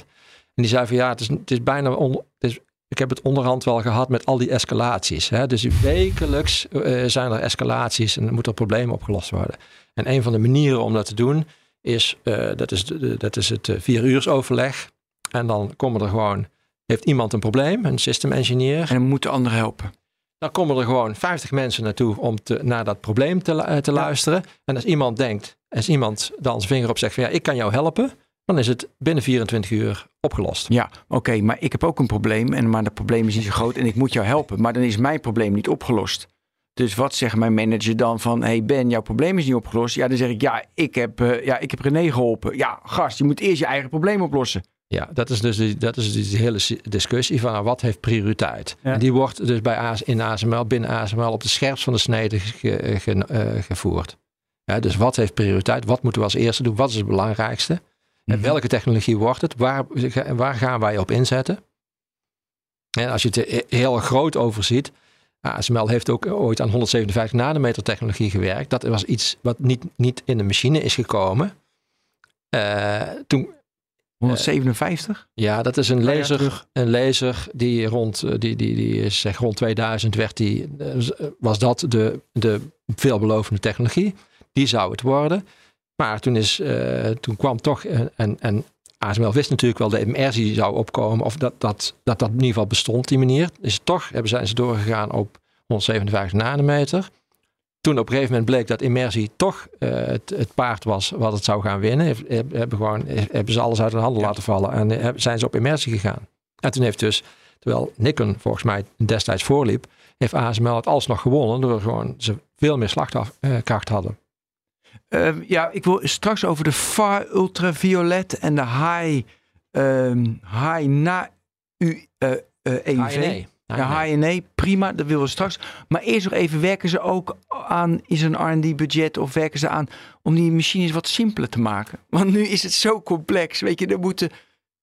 En die zei van ja, het is, het is bijna on, het is, ik heb het onderhand wel gehad met al die escalaties. Hè? Dus wekelijks eh, zijn er escalaties en moeten er problemen opgelost worden. En een van de manieren om dat te doen is, eh, dat, is de, dat is het vier uurs overleg. En dan komen er gewoon, heeft iemand een probleem, een system engineer. En moeten anderen helpen. Dan komen er gewoon 50 mensen naartoe om te, naar dat probleem te, eh, te luisteren. En als iemand denkt, als iemand dan zijn vinger op zegt van ja, ik kan jou helpen. Dan is het binnen 24 uur opgelost. Ja, oké, maar ik heb ook een probleem. En, maar dat probleem is niet zo groot en ik moet jou helpen. Maar dan is mijn probleem niet opgelost. Dus wat zegt mijn manager dan van... hey Ben, jouw probleem is niet opgelost. Ja, dan zeg ik, ja, ik heb, eh, ja, ik heb René geholpen. Ja, gast, je moet eerst je eigen probleem oplossen. Ja, dat is dus die, dat is dus die hele si- discussie van nou, wat heeft prioriteit. Ja. En die wordt dus bij AS, in ASML, binnen ASML op de scherpst van de snede ge- ge- eh, gevoerd. Ja, dus wat heeft prioriteit? Wat moeten we als eerste doen? Wat is het belangrijkste? En Mhm. welke technologie wordt het? Waar, waar gaan wij op inzetten? En als je het he- heel groot overziet. ASML heeft ook ooit aan 157 nanometer technologie gewerkt. Dat was iets wat niet, niet in de machine is gekomen. Eh, toen, 157? ja, dat is een terug. een laser die rond, eh, die, die, die is zeg rond 2000 werd die, eh, was dat de, de veelbelovende technologie. Die zou het worden. Maar toen, is, eh, toen kwam toch, eh, en, en ASML wist natuurlijk wel dat MR die zou opkomen, of dat dat, dat dat in ieder geval bestond, die manier. Dus toch hebben, zijn ze doorgegaan op 157 nanometer. Toen op een gegeven moment bleek dat immersie toch eh, het, het paard was wat het zou gaan winnen. Heb- heb- Hebben, gewoon, hebben ze alles uit hun handen laten vallen en eh, heb- zijn ze op immersie gegaan. En toen heeft dus, terwijl Nikon volgens mij destijds voorliep, heeft ASML het alsnog gewonnen door gewoon ze veel meer slagkracht hadden. Eh, ja, ik wil straks over de far ultraviolet en de high, ehm high na U, eh, eh, EUV. HNE. Ja, HNE, prima, dat willen we straks. Maar eerst nog even, werken ze ook aan, is een R&D-budget of werken ze aan om die machines wat simpeler te maken? Want nu is het zo complex, weet je, er moeten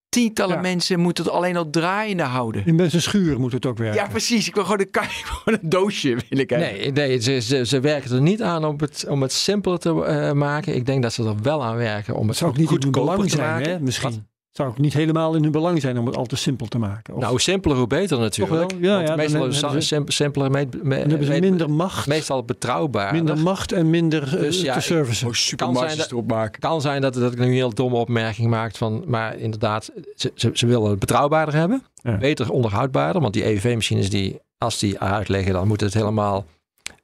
tientallen Ja. mensen moeten het alleen al draaiende houden. In mensen schuur moet het ook werken. Ja, precies. Ik wil gewoon een, ka- gewoon een doosje, wil ik hebben. Nee, nee ze, ze, ze werken er niet aan om het, om het simpeler te eh, maken. Ik denk dat ze er wel aan werken om het Het zou ook niet hun goedkoper te zijn, maken. hè, misschien. Wat? Zou ook niet helemaal in hun belang zijn om het al te simpel te maken. Of Nou, hoe simpeler, hoe beter natuurlijk. Toch wel? Ja, Want ja, dan meestal is ze- sim- simpeler, me, me- dan hebben ze me- minder macht, meestal betrouwbaar. minder macht en minder eh, Dus ja, te ik- servicen. Oh, supermarges dat- erop maken. kan zijn dat, dat ik nu een heel domme opmerking maak van, maar inderdaad, ze, ze, ze willen het betrouwbaarder hebben, Ja. beter onderhoudbaarder, want die EUV-machines die, als die eruit liggen, dan moet het helemaal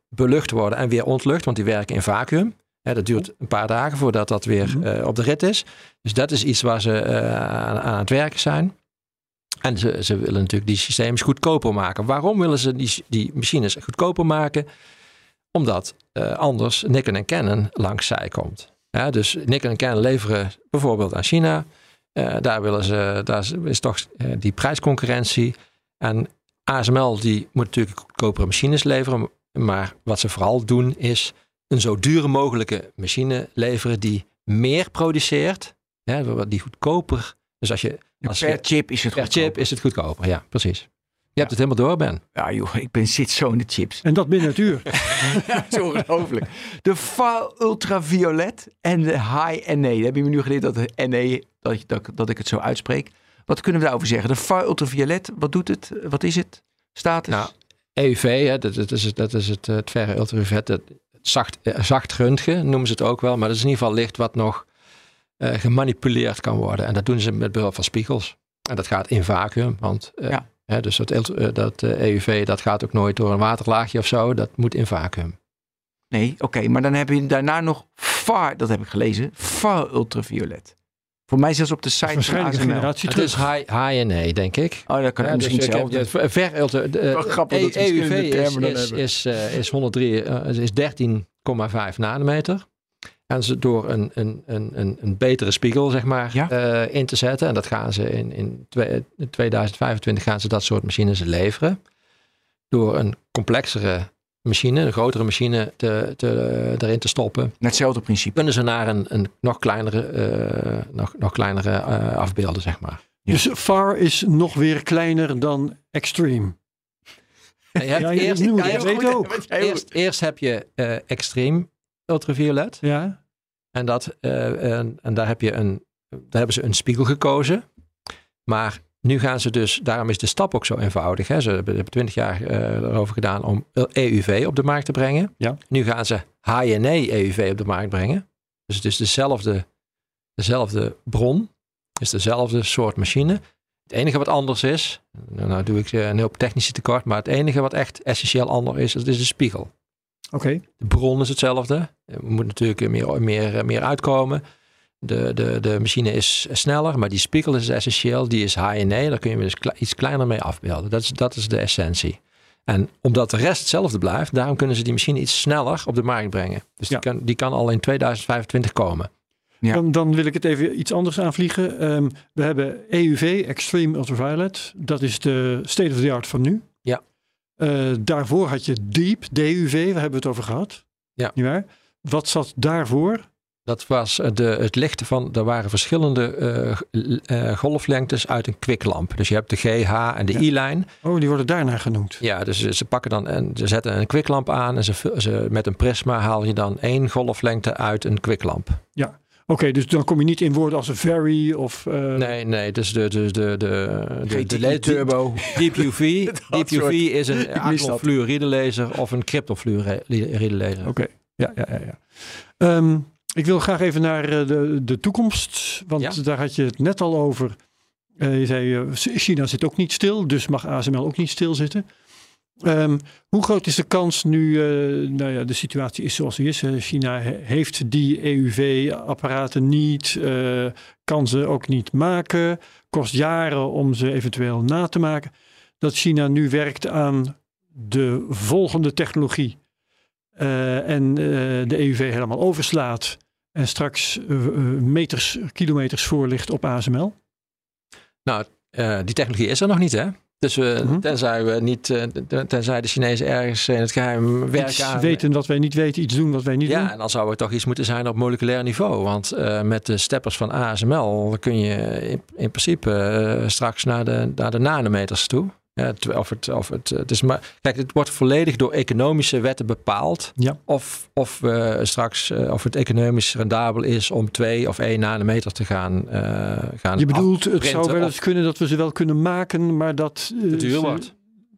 belucht worden en weer ontlucht, want die werken in vacuüm. Dat duurt een paar dagen voordat dat weer Mhm. eh, op de rit is. Dus dat is iets waar ze eh, aan, aan het werken zijn. En ze, ze willen natuurlijk die systemen goedkoper maken. Waarom willen ze die, die machines goedkoper maken? Omdat eh, anders Nikon en Canon langs zij komt. Ja, dus Nikon en Canon leveren bijvoorbeeld aan China. Daar, willen ze, daar is- toch die prijsconcurrentie. En ASML die moet natuurlijk goedkopere machines leveren. Maar wat ze vooral doen is een zo dure mogelijke machine leveren die meer produceert. Ja, die goedkoper. Dus als je, als per je chip is het per goedkoper. chip is het goedkoper. Ja, precies. Je hebt het helemaal door, Ben. Ja joh, ik ben, zit zo in de chips. En dat binnen het uur. Dat is ongelooflijk. De far ultraviolet en de high NA. Dat heb je me nu geleerd dat de NA, dat, ik- dat, dat ik het zo uitspreek. Wat kunnen we daarover zeggen? De far ultraviolet, wat doet het? Wat is het? Status? Nou, EUV, hè, dat, dat is, het, dat is het, eh, het verre ultraviolet. Zacht, eh, zacht röntgen noemen ze het ook wel. Maar dat is in ieder geval licht wat nog eh, gemanipuleerd kan worden. En dat doen ze met behulp van spiegels. En dat gaat in vacuüm. Want eh, Ja. hè, dus dat, EUV dat gaat ook nooit door een waterlaagje of zo. Dat moet in vacuüm. Nee, oké. maar dan heb je daarna nog far, dat heb ik gelezen, far ultraviolet. Voor mij zelfs op de site van Waarschijnlijk een ASML. Het is high, high NA, denk ik. Oh, dat kan Ja, misschien dus ik heb- hetzelfde. ja, ver de, grappig dat we E- EUV is, is, is, eh, is 103, eh, is 13,5 nanometer. En ze door een, een, een, een, een betere spiegel, zeg maar, Ja. eh, in te zetten. En dat gaan ze in, in 2025 gaan ze dat soort machines leveren. Door een complexere machine, een grotere machine te, te, erin te stoppen. Net hetzelfde principe. Kunnen ze naar een, een nog kleinere, eh, nog, nog kleinere eh, afbeelden, zeg maar. Ja. Dus far is nog weer kleiner dan extreme. En je hebt Ja, je eerst, weet ook. Eerst, eerst heb je eh extreem ultraviolet. Ja, En, dat, eh, en, en daar, heb je een, daar hebben ze een spiegel gekozen. Maar nu gaan ze dus, daarom is de stap ook zo eenvoudig. Hè? Ze hebben 20 jaar eh, erover gedaan om EUV op de markt te brengen. Ja. Nu gaan ze HNE EUV op de markt brengen. Dus het is dezelfde, dezelfde bron. Het is dezelfde soort machine. Het enige wat anders is, nou, nou doe ik eh, een heel technische tekort, maar het enige wat echt essentieel anders is, dat is de spiegel. oké. De bron is hetzelfde. Er moet natuurlijk meer, meer, meer uitkomen. De, de, de machine is sneller, maar die spiegel is essentieel. Die is HNE, daar kun je dus kle- iets kleiner mee afbeelden. Dat is, dat is de essentie. En omdat de rest hetzelfde blijft, daarom kunnen ze die machine iets sneller op de markt brengen. Dus Ja. die, kan, die kan al in 2025 komen. Ja. Dan, dan wil ik het even iets anders aanvliegen. Ehm, we hebben EUV, Extreme Ultraviolet. Dat is de state of the art van nu. Ja. Eh, daarvoor had je Deep, DUV, waar hebben we het over gehad? Ja. Niet waar? Wat zat daarvoor? Dat was eh, de, het lichten van, er waren verschillende eh, eh, golflengtes uit een kwiklamp. Dus je hebt de GH en de Ja. I-lijn. Oh, die worden daarna genoemd. Ja, dus ze pakken dan en ze zetten een kwiklamp aan en ze, vul- ze, met een prisma haal je dan één golflengte uit een kwiklamp. Oké, dus dan kom je niet in woorden als een very of... eh, Nee, nee, dus de, dus de, de, de, GTI de, de Turbo. Deep UV. Deep UV is een acrylfluoride laser of een cryptofluoride laser. Oké, ja, ja, ja. ja. Ehm, ik wil graag even naar eh, de, de toekomst, want Ja. daar had je het net al over. Eh, je zei, eh, China zit ook niet stil, dus mag ASML ook niet stilzitten. Ehm hoe groot is de kans nu, eh, nou ja, de situatie is zoals die is. China he- heeft die EUV-apparaten niet, kan ze ook niet maken, kost jaren om ze eventueel na te maken. Dat China nu werkt aan de volgende technologie eh, en eh, de EUV helemaal overslaat en straks eh, meters, kilometers voor ligt op ASML. Nou, die technologie is er nog niet, hè? Dus we, Mhm. tenzij, we niet, tenzij de Chinezen ergens in het geheim werken Iets aan... weten wat wij niet weten, iets doen wat wij niet Ja, doen. en dan zou het toch iets moeten zijn op moleculair niveau. Want met de steppers van ASML kun je in, in principe straks naar de, naar de nanometers toe. Ja, het- of het, of het, het is maar, kijk, het wordt volledig door economische wetten bepaald. Ja. Of, of we straks, eh, of het economisch rendabel is om twee of één nanometer te gaan, eh gaan Je bedoelt, het zou wel of eens kunnen dat we ze wel kunnen maken, maar dat, eh, te duur ze- wordt.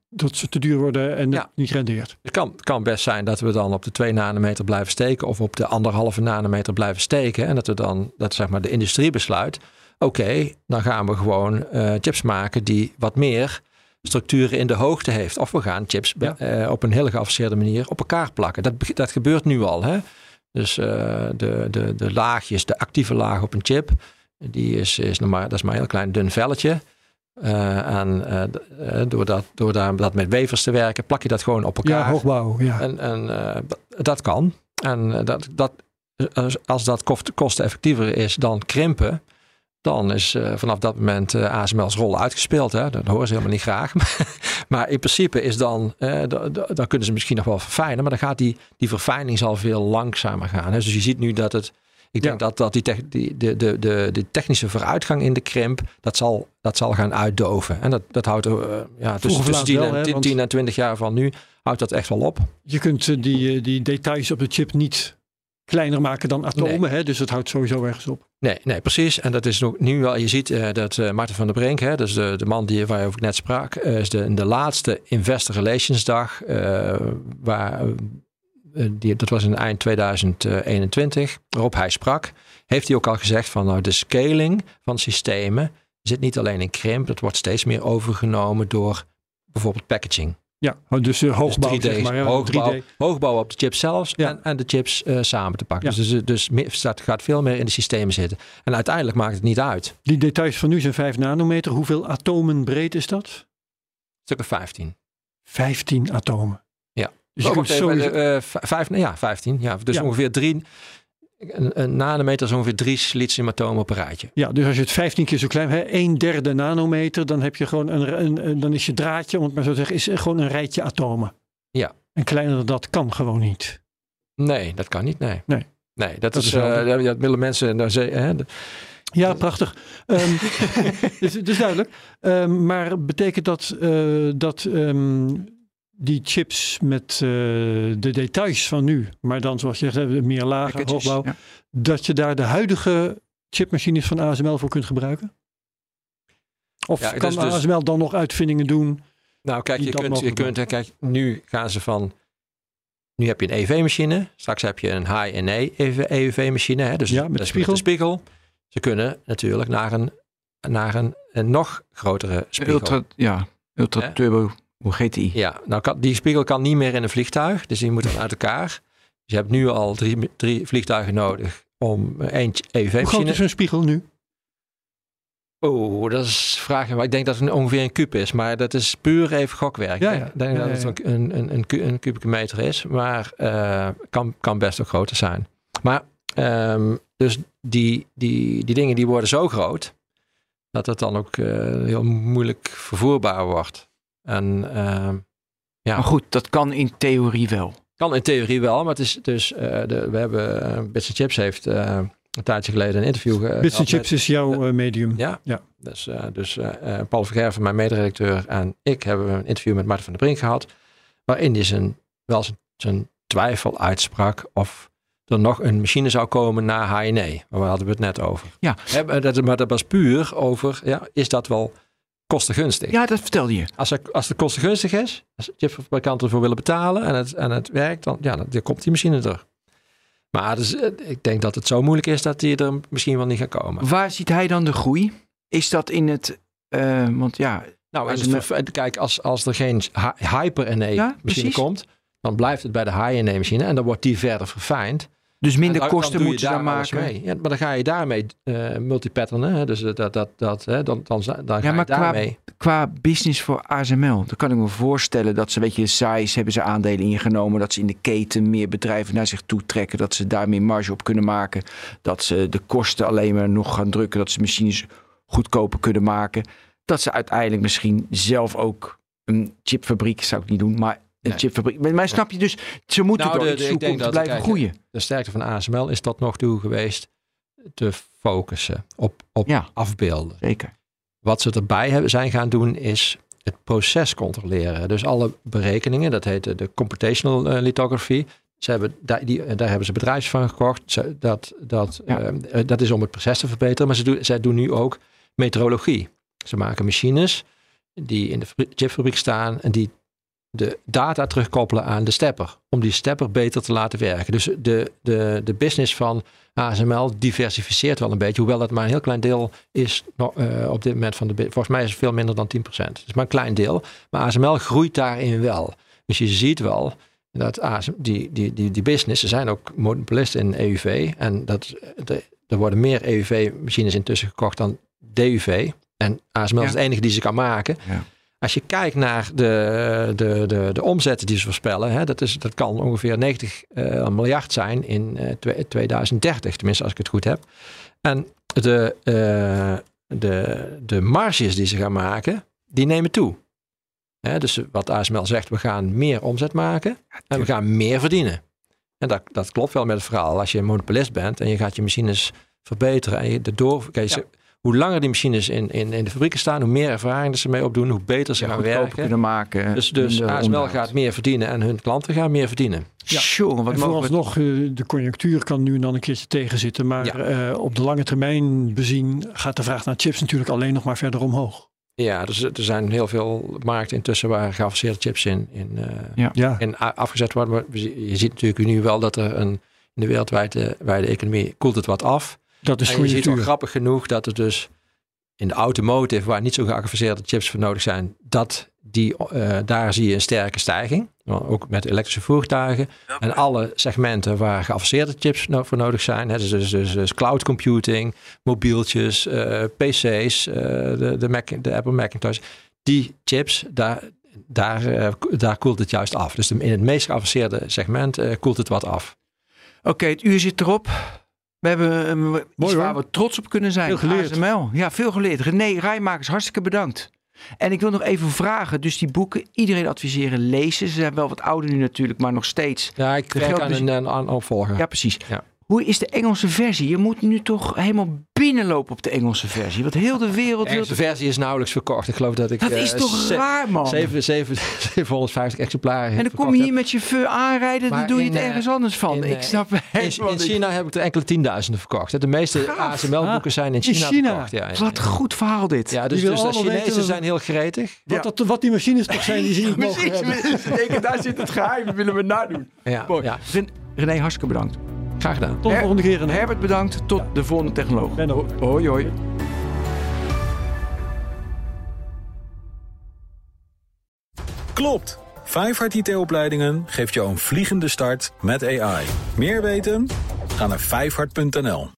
dat ze te duur worden en Ja. niet rendeert. Het kan, kan best zijn dat we dan op de 2 nanometer blijven steken of op de anderhalve nanometer blijven steken. En dat we dan, dat zeg maar de industrie besluit, oké, dan gaan we gewoon eh, chips maken die wat meer structuren in de hoogte heeft. Of we gaan chips eh, op een heel geavanceerde manier op elkaar plakken. Dat, dat gebeurt nu al. Hè? Dus eh, de, de, de laagjes, de actieve laag op een chip, die is, is nog maar, dat is maar een heel klein dun velletje. Eh, en door, dat, door daar, dat met wevers te werken, plak je dat gewoon op elkaar. Ja, hoogbouw. Ja. En, en dat- kan. En dat, dat, als- als dat kost- kosteneffectiever is dan krimpen, dan is eh, vanaf dat moment eh, ASML's rol uitgespeeld. Hè? Dat horen ze helemaal niet graag. maar in principe is dan, eh, da- da- dan kunnen ze misschien nog wel verfijnen, maar dan gaat die, die verfijning zal veel langzamer gaan. Hè? Dus je ziet nu dat het. Ik denk dat, dat die, tech- die de, de, de, de technische vooruitgang in de krimp, dat zal, dat zal gaan uitdoven. En dat, dat houdt ja, tussen, tussen laat 10, wel, en, hè, 10, want- 10 en 20 jaar van nu houdt dat echt wel op. Je kunt die, die details op de chip niet kleiner maken dan atomen, hè? dus het houdt sowieso ergens op. Nee, nee, precies. En dat is nog nu wel. Je ziet eh, dat eh Martin van der Brink, hè, dus de, de man die, waarover ik net sprak, eh, is de, de laatste Investor Relations dag, waar, die, dat was in eind 2021, waarop hij sprak, heeft hij ook al gezegd van nou, de scaling van systemen zit niet alleen in krimp, dat wordt steeds meer overgenomen door bijvoorbeeld packaging. Ja, oh, dus eh, Dus hoogbouw, 3D, zeg maar. Ja, hoogbouw, 3D. hoogbouw op de chip zelfs Ja. en, en de chips eh, samen te pakken. Ja. Dus, dus, dus meer- staat, gaat veel meer in de systemen zitten. En uiteindelijk maakt het niet uit. Die details van nu zijn 5 nanometer. Hoeveel atomen breed is dat? Stukken 15. 15 atomen. Ja. Dus je Oh, kunt even, sowieso... eh, vijf, ja, 15. Ja, dus ongeveer drie. Een, nanometer is ongeveer drie siliciumatomen op een rijtje. Ja, dus als je het 15 keer zo klein hebt, een derde nanometer, dan heb je gewoon een, een, een- dan is je draadje, om het maar zo te zeggen, is gewoon een rijtje atomen. Ja. En kleiner dan dat kan gewoon niet. Nee, dat kan niet. Nee. Nee. Nee, dat, Dat is. is ja, dat willen mensen. daar ze- hè, de- Ja, prachtig. Ehm dus, dus duidelijk. Ehm, maar betekent dat eh, dat ehm, die chips met eh, de details van nu, maar dan zoals je zegt, meer lager, hoogbouw, ja. dat je daar de huidige chipmachines van ASML voor kunt gebruiken? Of Ja, kan dus- dus- ASML dan nog uitvindingen doen? nou, kijk, je kunt, je kunt. hè, Kijk, nu gaan ze van. Nu heb je een EUV-machine. Straks heb je een high-NA EUV-machine. Hè, dus Ja, dat met is spiegel. de spiegel. Ze kunnen natuurlijk naar een, naar een, een nog grotere spiegel. Ultra, ja, Ultra Hè? Turbo, hoe GTI. Ja, nou kan, die spiegel kan niet meer in een vliegtuig, dus die moet dan uit elkaar. Dus je hebt nu al drie, drie vliegtuigen nodig om één Hoe groot EUV-machine. is een spiegel nu? Oh, dat is vragen. Ik denk dat het ongeveer een kuub is, maar dat is puur even gokwerk. Ja, Ik ja. denk, denk Ja, dat ja, het een, een, een, een kubieke meter is, maar eh, kan, kan best ook groter zijn. Maar ehm, dus die, die, die dingen die worden zo groot dat het dan ook eh, heel moeilijk vervoerbaar wordt. En ehm, ja. Maar goed, dat kan in theorie wel. Kan in theorie wel, maar het is dus, eh, de, we hebben, uh, Bits Chips heeft eh, een tijdje geleden een interview ge- Bits gehad Chips met- is jouw eh, medium. Ja, Ja. dus, eh, dus eh, eh, Paul Vergerven, mijn mederedacteur en ik hebben een interview met Maarten van der Brink gehad, waarin hij zijn, wel zijn, zijn twijfel uitsprak of er nog een machine zou komen na HNE. Waar we hadden we het net over. Ja. Hè, maar dat, maar dat was puur over, ja, is dat wel kostengunstig? Ja, dat vertelde je. Als, er, als het kostengunstig is, als chipfabrikanten ervoor willen betalen en het, en het werkt, dan, ja, dan, dan komt die machine er. Maar dus, eh, ik denk dat het zo moeilijk is dat die er misschien wel niet gaat komen. Waar ziet hij dan de groei? Is dat in het... eh, want ja, Nou, Als het kijk, als, als er geen hy- hyper-NA Ja, machine precies. komt, dan blijft het bij de high-NA machine en dan wordt die verder verfijnd. Dus minder dan- kosten dan moeten ze dan maken. Mee. Ja, maar dan ga je daarmee eh multipatternen. Dus dat, dat, dat, hè, dan, dan, dan ga maar je qua- daarmee. Qua business voor ASML, dan kan ik me voorstellen dat ze, weet je, size hebben ze aandelen ingenomen, dat ze in de keten meer bedrijven naar zich toe trekken, dat ze daar meer marge op kunnen maken, dat ze de kosten alleen maar nog gaan drukken, dat ze machines goedkoper kunnen maken, dat ze uiteindelijk misschien zelf ook een chipfabriek, zou ik niet doen, maar Nee. chipfabriek. Maar, snap je dus, ze moeten Nou, door de- iets de- zoeken om te blijven kijk, groeien. De sterkte van ASML is tot nog toe geweest te focussen op, op Ja. afbeelden. Zeker. Wat ze erbij hebben, zijn gaan doen is het proces controleren. Dus alle berekeningen, dat heet de, computational eh, lithography. Ze hebben, daar, die, daar hebben ze bedrijfs van gekocht. Ze- dat, dat, Ja. eh, eh, dat is om het proces te verbeteren. Maar ze doen, zij doen nu ook meteorologie. Ze maken machines die in de fabri- chipfabriek staan en die de data terugkoppelen aan de stepper. Om die stepper beter te laten werken. Dus de, de, de business van ASML diversificeert wel een beetje. Hoewel dat maar een heel klein deel is eh, op dit moment van de... Volgens mij is het veel minder dan 10%. Het is maar een klein deel. Maar ASML groeit daarin wel. Dus je ziet wel dat ASM, die, die, die, die business... Er zijn ook monopolisten in EUV. En dat, de, er worden meer EUV-machines intussen gekocht dan DUV. En ASML Ja. is het enige die ze kan maken. Ja. Als je kijkt naar de, de, de, de omzetten die ze voorspellen, hè, dat, is, dat kan ongeveer 90 eh, miljard zijn in eh, twe- 2030, tenminste als ik het goed heb. En de, eh, de, de marges die ze gaan maken, die nemen toe. Hè, dus wat ASML zegt, we gaan meer omzet maken en we gaan meer verdienen. En dat, dat klopt wel met het verhaal. Als je een monopolist bent en je gaat je machines verbeteren en je de door, hoe langer die machines in, in, in de fabrieken staan, hoe meer ervaring ze mee opdoen, hoe beter ze Ja, gaan werken. kunnen maken. Dus, dus ASML onderhoud. gaat meer verdienen en hun klanten gaan meer verdienen. Ja. Jongen, wat En mogen we... vooralsnog, eh, de conjunctuur kan nu en dan een keertje tegenzitten. Maar Ja. eh, op de lange termijn bezien gaat de vraag naar chips natuurlijk alleen nog maar verder omhoog. Ja, dus er zijn heel veel markten intussen waar geavanceerde chips in, in, eh, Ja, in afgezet worden. Maar je ziet natuurlijk nu wel dat er een, in de wereldwijde wijde economie koelt het wat af. Dat is en je ziet wel grappig genoeg dat er dus in de automotive, waar niet zo geavanceerde chips voor nodig zijn, dat die, eh, daar zie je een sterke stijging. Ook met elektrische voertuigen. En alle segmenten waar geavanceerde chips no- voor nodig zijn. Hè, dus, dus, dus, dus cloud computing, mobieltjes, eh, PC's, eh, de, de, Mac, de Apple Macintosh. Die chips, daar, daar, eh, daar koelt het juist af. Dus in het meest geavanceerde segment eh, koelt het wat af. Oké, het uur zit erop. We hebben um, iets Mooi, waar hoor. we trots op kunnen zijn. Veel geleerd. ASML. Ja, veel geleerd. René Rijmakers, hartstikke bedankt. En ik wil nog even vragen, dus die boeken, iedereen adviseren lezen. Ze zijn wel wat ouder nu natuurlijk, maar nog steeds. Ja, ik geld- aan dus- een, een, aan opvolger. Ja, precies. Ja. Hoe is de Engelse versie? Je moet nu toch helemaal binnenlopen op de Engelse versie. Want heel de wereld De wil... Engelse versie is nauwelijks verkocht. Ik geloof dat ik... Dat eh, is toch ze- raar, man? zeven- zeven- 750 exemplaren en dan kom je heb. hier met je feu aanrijden, dan Maar doe je het eh, ergens anders van. in, ik eh, snap In, helemaal in. China heb ik er enkele tienduizenden verkocht. De meeste. ASML-boeken zijn in in China, China. verkocht. Ja, ja, Wat goed verhaal dit. Ja, dus, dus de Chinezen weten- zijn heel gretig. Wat, dat, wat die machines toch zijn die ze niet mogen hebben. Precies, ze denken, daar zit het geheim, dat willen we nadoen. Ja, René, hartstikke bedankt. Graag gedaan. Tot de volgende keer. René. Herbert, bedankt. Tot de volgende technoloog. Benno. Hoi, hoi. Klopt! Vijfhart IT-opleidingen geeft jou een vliegende start met AI. Meer weten? Ga naar vijfhart.nl.